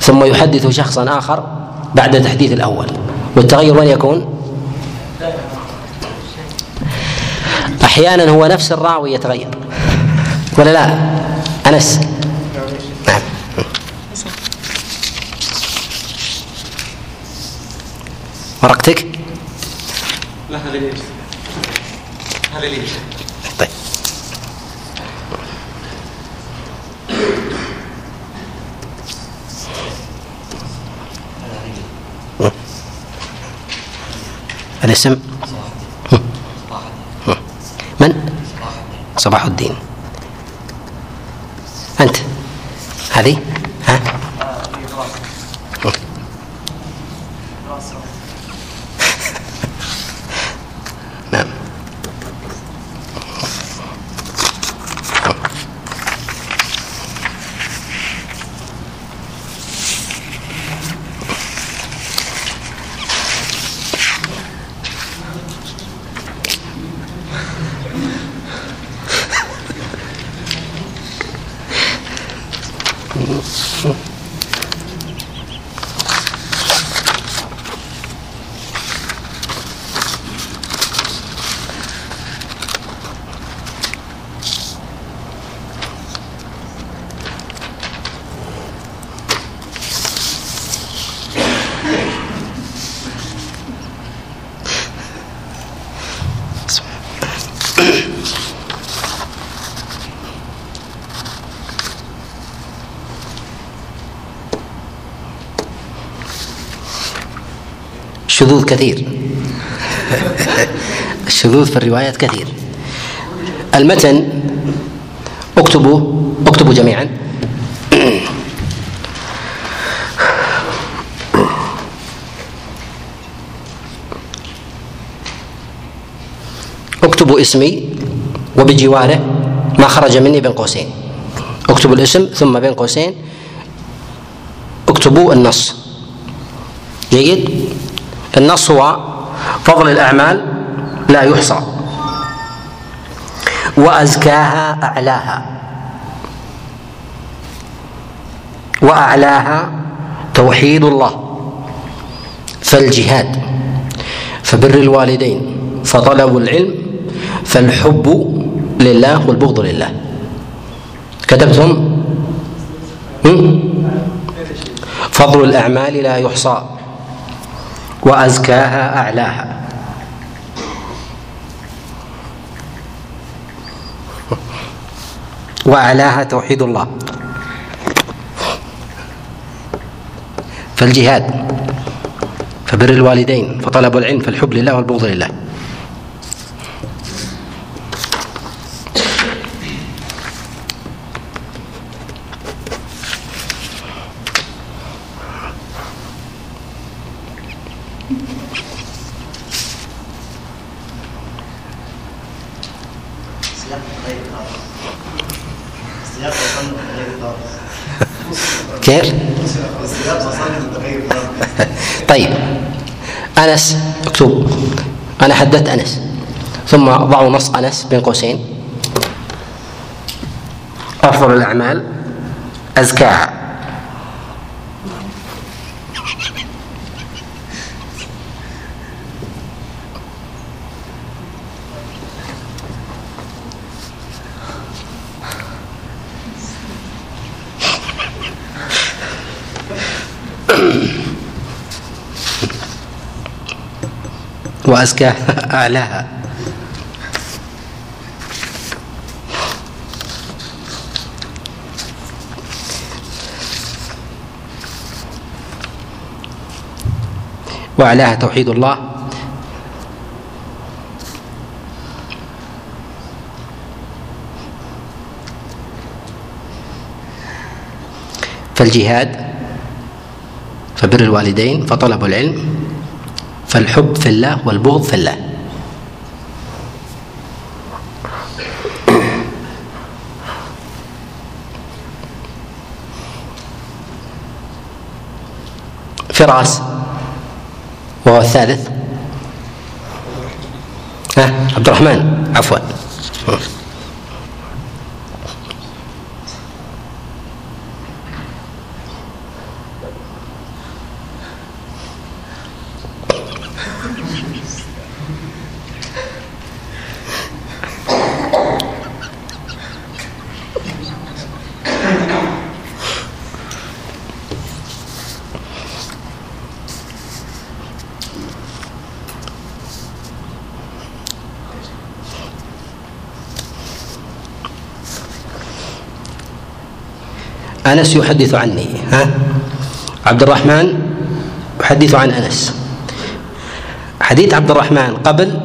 ثم يحدث شخصا آخر بعد تحديث الأول. والتغير وين يكون؟ أحيانا هو نفس الراوي يتغير. ولا لا؟ أنس. نعم. ورقتك لا هذه ليش هذه ليش طيب. الاسم؟ من؟ صباح الدين أنت هذه؟ ها؟ الشذوذ كثير. الشذوذ في الروايات كثير. المتن اكتبوا اكتبوا جميعا. اكتبوا اسمي وبجواره ما خرج مني بين قوسين. اكتبوا الاسم ثم بين قوسين اكتبوا النص. جيد؟ النص هو فضل الأعمال لا يحصى. وأزكاها أعلاها. وأعلاها توحيد الله. فالجهاد فبر الوالدين فطلب العلم فالحب لله والبغض لله. كتبتم؟ فضل الأعمال لا يحصى. وأزكاها أعلاها. وأعلاها توحيد الله. فالجهاد فبر الوالدين فطلب العلم فالحب لله والبغض لله. كيف؟ طيب أنس اكتب أنا حددت أنس. ثم ضعوا نص أنس بين قوسين. أفضل الأعمال أزكاها. وأزكى أعلاها. وأعلاها توحيد الله. فالجهاد فبر الوالدين فطلب العلم. فالحب في الله والبغض في الله. فراس وهو الثالث. ها عبد الرحمن. أنس يحدث عني ها؟ عبد الرحمن يحدث عن أنس. حديث عبد الرحمن قبل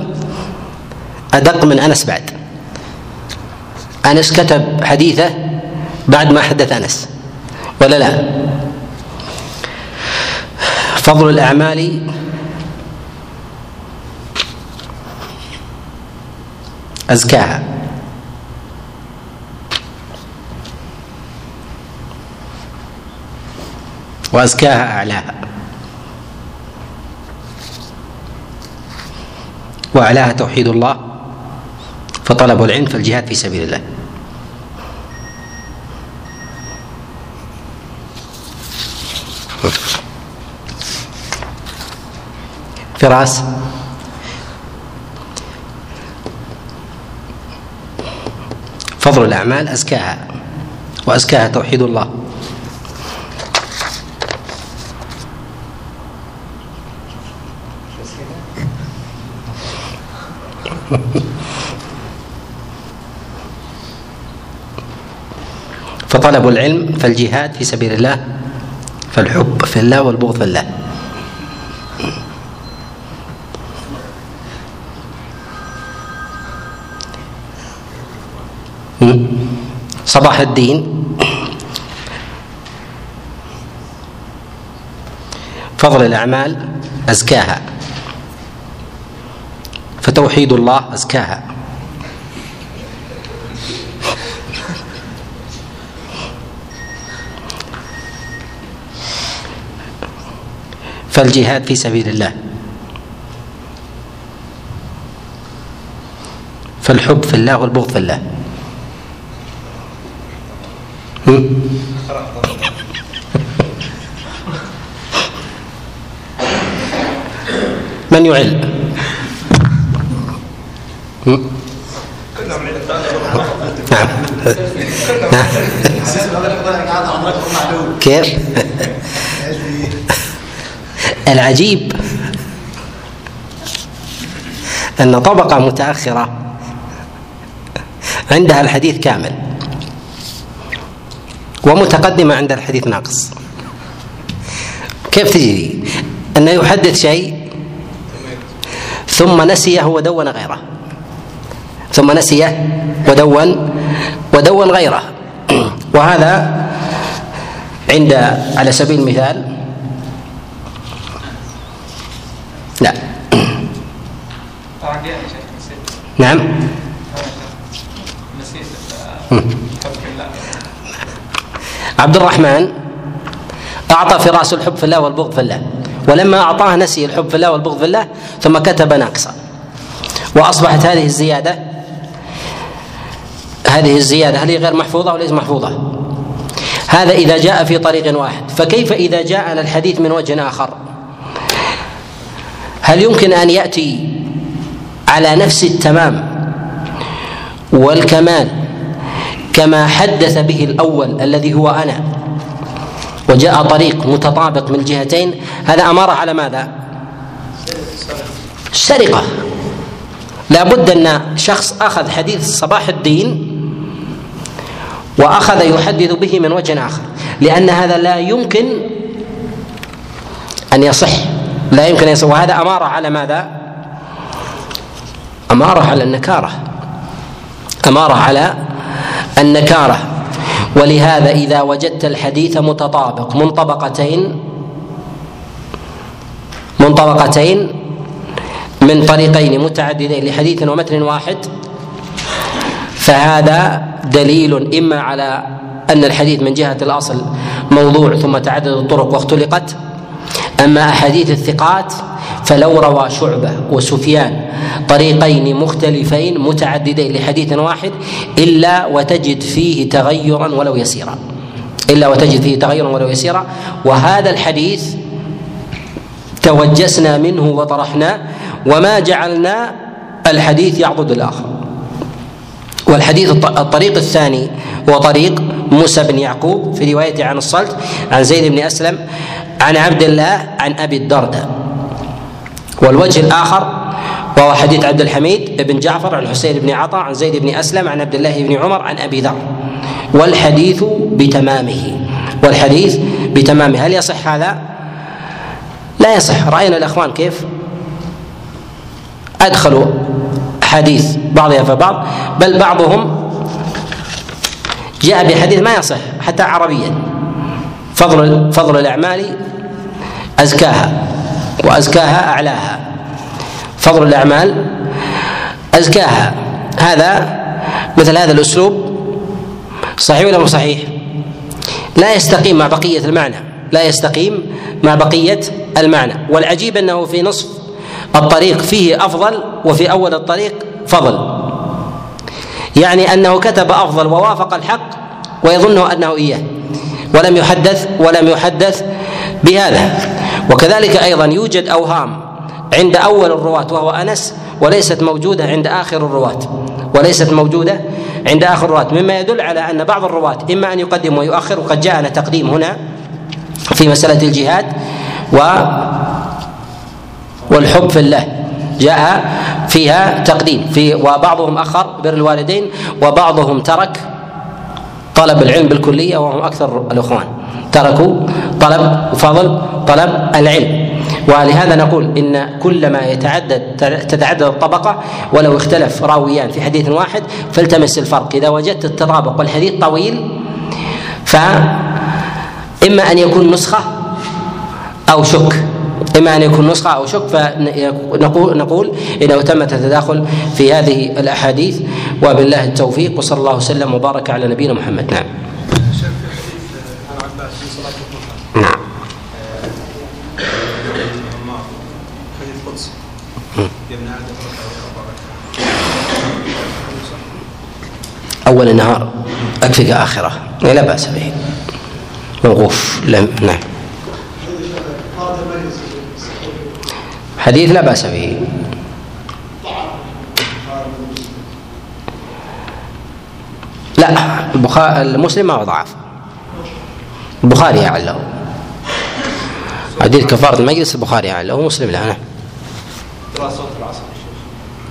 أدق من أنس بعد. أنس كتب حديثه بعد ما حدث أنس ولا لا؟ فضل الأعمال أزكاها. وأزكاها أعلاها. وأعلاها توحيد الله فطلب العلم فالجهاد في سبيل الله. فراس فضل الأعمال أزكاها وأزكاها توحيد الله. فطلب العلم فالجهاد في سبيل الله فالحب في الله والبغض في الله. صباح الدين. فضل الأعمال أزكاها. فتوحيد الله أزكاها. فالجهاد في سبيل الله. فالحب في الله والبغض في الله. من يعل؟ نعم. نعم كيف؟ العجيب. أن طبقة متأخرة عندها الحديث كامل ومتقدمة عند الحديث ناقص. كيف تجري أنه يحدث شيء ثم نسيه ودون غيره. ثم نسيه ودون ودون غيره. وهذا عند على سبيل المثال لا نعم. عبد الرحمن أعطى فراس الحب في الله والبغض في الله. ولما أعطاه نسي الحب في الله والبغض في الله ثم كتب ناقصا. وأصبحت هذه الزيادة هذه الزيادة هل هي غير محفوظة وليس محفوظة؟ هذا إذا جاء في طريق واحد. فكيف إذا جاءنا الحديث من وجه آخر؟ هل يمكن أن يأتي على نفس التمام والكمال كما حدث به الأول الذي هو أنا وجاء طريق متطابق من الجهتين هذا اماره على ماذا؟ سرقة. لا بد أن شخص أخذ حديث صباح الدين وأخذ يحدث به من وجه آخر لأن هذا لا يمكن أن يصح لا يمكن أن يصح وهذا اماره على ماذا؟ اماره على النكارة. اماره على النكارة. ولهذا إذا وجدت الحديث متطابق منطبقتين منطبقتين من طريقين متعددين لحديث ومتن واحد فهذا دليل إما على أن الحديث من جهة الأصل موضوع ثم تعدد الطرق واختلقت أما أحاديث الثقات فلو روى شعبة وسفيان طريقين مختلفين متعددين لحديث واحد إلا وتجد فيه تغيرا ولو يسيرا. إلا وتجد فيه تغيرا ولو يسيرا. وهذا الحديث توجسنا منه وطرحناه وما جعلنا الحديث يعضد الآخر. والحديث الطريق الثاني هو طريق موسى بن يعقوب في روايته عن الصلت عن زيد بن أسلم عن عبد الله عن أبي الدرداء. والوجه الآخر وهو حديث عبد الحميد بن جعفر عن حسين بن عطاء عن زيد بن أسلم عن عبد الله بن عمر عن أبي ذر. والحديث بتمامه. والحديث بتمامه. هل يصح هذا؟ لا يصح. رأينا الأخوان كيف؟ أدخلوا حديث بعضها في بعض. بل بعضهم جاء بحديث ما يصح حتى عربيا. فضل فضل الأعمال أزكاها وأزكاها أعلاها. فضل الأعمال أزكاها. هذا مثل هذا الأسلوب صحيح ولا مو صحيح؟ لا يستقيم مع بقية المعنى لا يستقيم مع بقية المعنى. والعجيب أنه في نصف الطريق فيه أفضل وفي أول الطريق فضل. يعني أنه كتب أفضل ووافق الحق ويظن أنه إياه ولم يحدث ولم يحدث بهذا. وكذلك أيضا يوجد أوهام عند أول الرواة وهو أنس وليست موجودة عند آخر الرواة. وليست موجودة عند آخر الرواة. مما يدل على أن بعض الرواة إما أن يقدم ويؤخر وقد جاءنا تقديم هنا في مسألة الجهاد و والحب في الله. جاء فيها تقديم. في وبعضهم أخر بر الوالدين وبعضهم ترك طلب العلم بالكلية وهم أكثر الإخوان. تركوا طلب فضل طلب العلم. ولهذا نقول إن كلما يتعدد تتعدد الطبقة ولو اختلف راويان في حديث واحد فالتمس الفرق. إذا وجدت التطابق والحديث طويل فاما أن يكون نسخة أو شك. إما أن يكون نسخة أو شك فنقول نقول إنه تم التداخل في هذه الأحاديث. وبالله التوفيق وصلى الله وسلم وبارك على نبينا محمد. نعم. أول النهار أكفك آخرة. لا بأس به. موقوف. لم نعم. حديث لا بأس به. لا البخاري المسلم ما ضعف. البخاري أعله حديث كفارة المجلس البخاري أعله ومسلم لا نعم.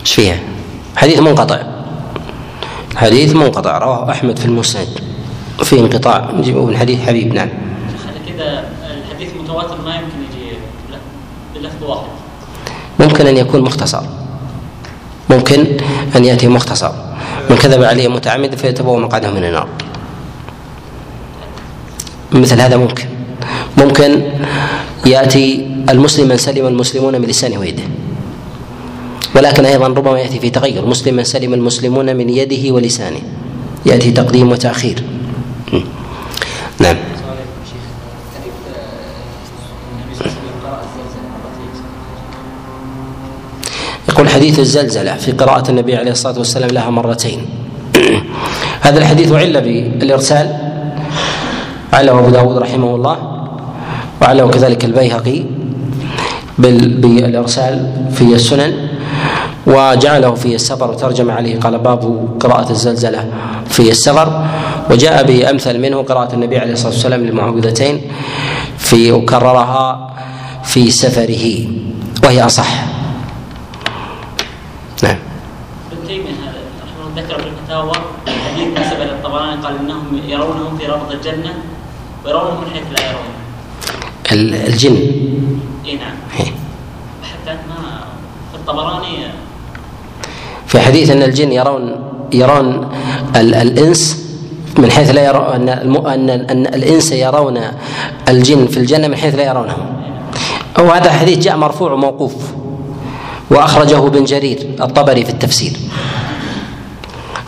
إيش فيها؟ حديث منقطع. حديث منقطع رواه أحمد في المسند في انقطاع. نجيبه من حديث حبيب نعم. كذا الحديث متواتر ما يمكن يجي بلفظ واحد. ممكن أن يكون مختصر. ممكن أن يأتي مختصر. من كذب عليه متعمد فيتبوأ مقعده من النار. مثل هذا ممكن. ممكن يأتي المسلم من سلم المسلمون من لسانه ويده. ولكن أيضا ربما يأتي في تغير. مسلم من سلم المسلمون من يده ولسانه. يأتي تقديم وتأخير. نعم. يقول حديث الزلزلة في قراءة النبي عليه الصلاة والسلام لها مرتين. هذا الحديث عل بالإرسال. عله أبو داود رحمه الله. وعله كذلك البيهقي بالإرسال في السنن. وجعله في السفر وترجم عليه. قال باب قراءة الزلزلة في السفر. وجاء بأمثل منه قراءة النبي عليه الصلاة والسلام للمعوذتين في وكررها في سفره وهي أصح. نعم. ذكر في الفتاوى حديث نسب إلى الطبراني قال انهم يرونهم في ربض الجنة ويرونهم من حيث لا يرون ال- الجن. اي نعم. هي. حتى ما الطبراني في حديث أن الجن يرون يرون ال- الإنس من حيث لا يرون أن أن أن الإنس يرون الجن في الجنة من حيث لا يرونهم. هو هذا الحديث جاء مرفوع وموقوف وأخرجه ابن جرير الطبري في التفسير.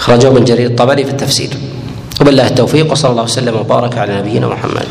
أخرجه ابن جرير الطبري في التفسير. وبالله التوفيق وصلى الله وسلم وبارك على نبينا محمد.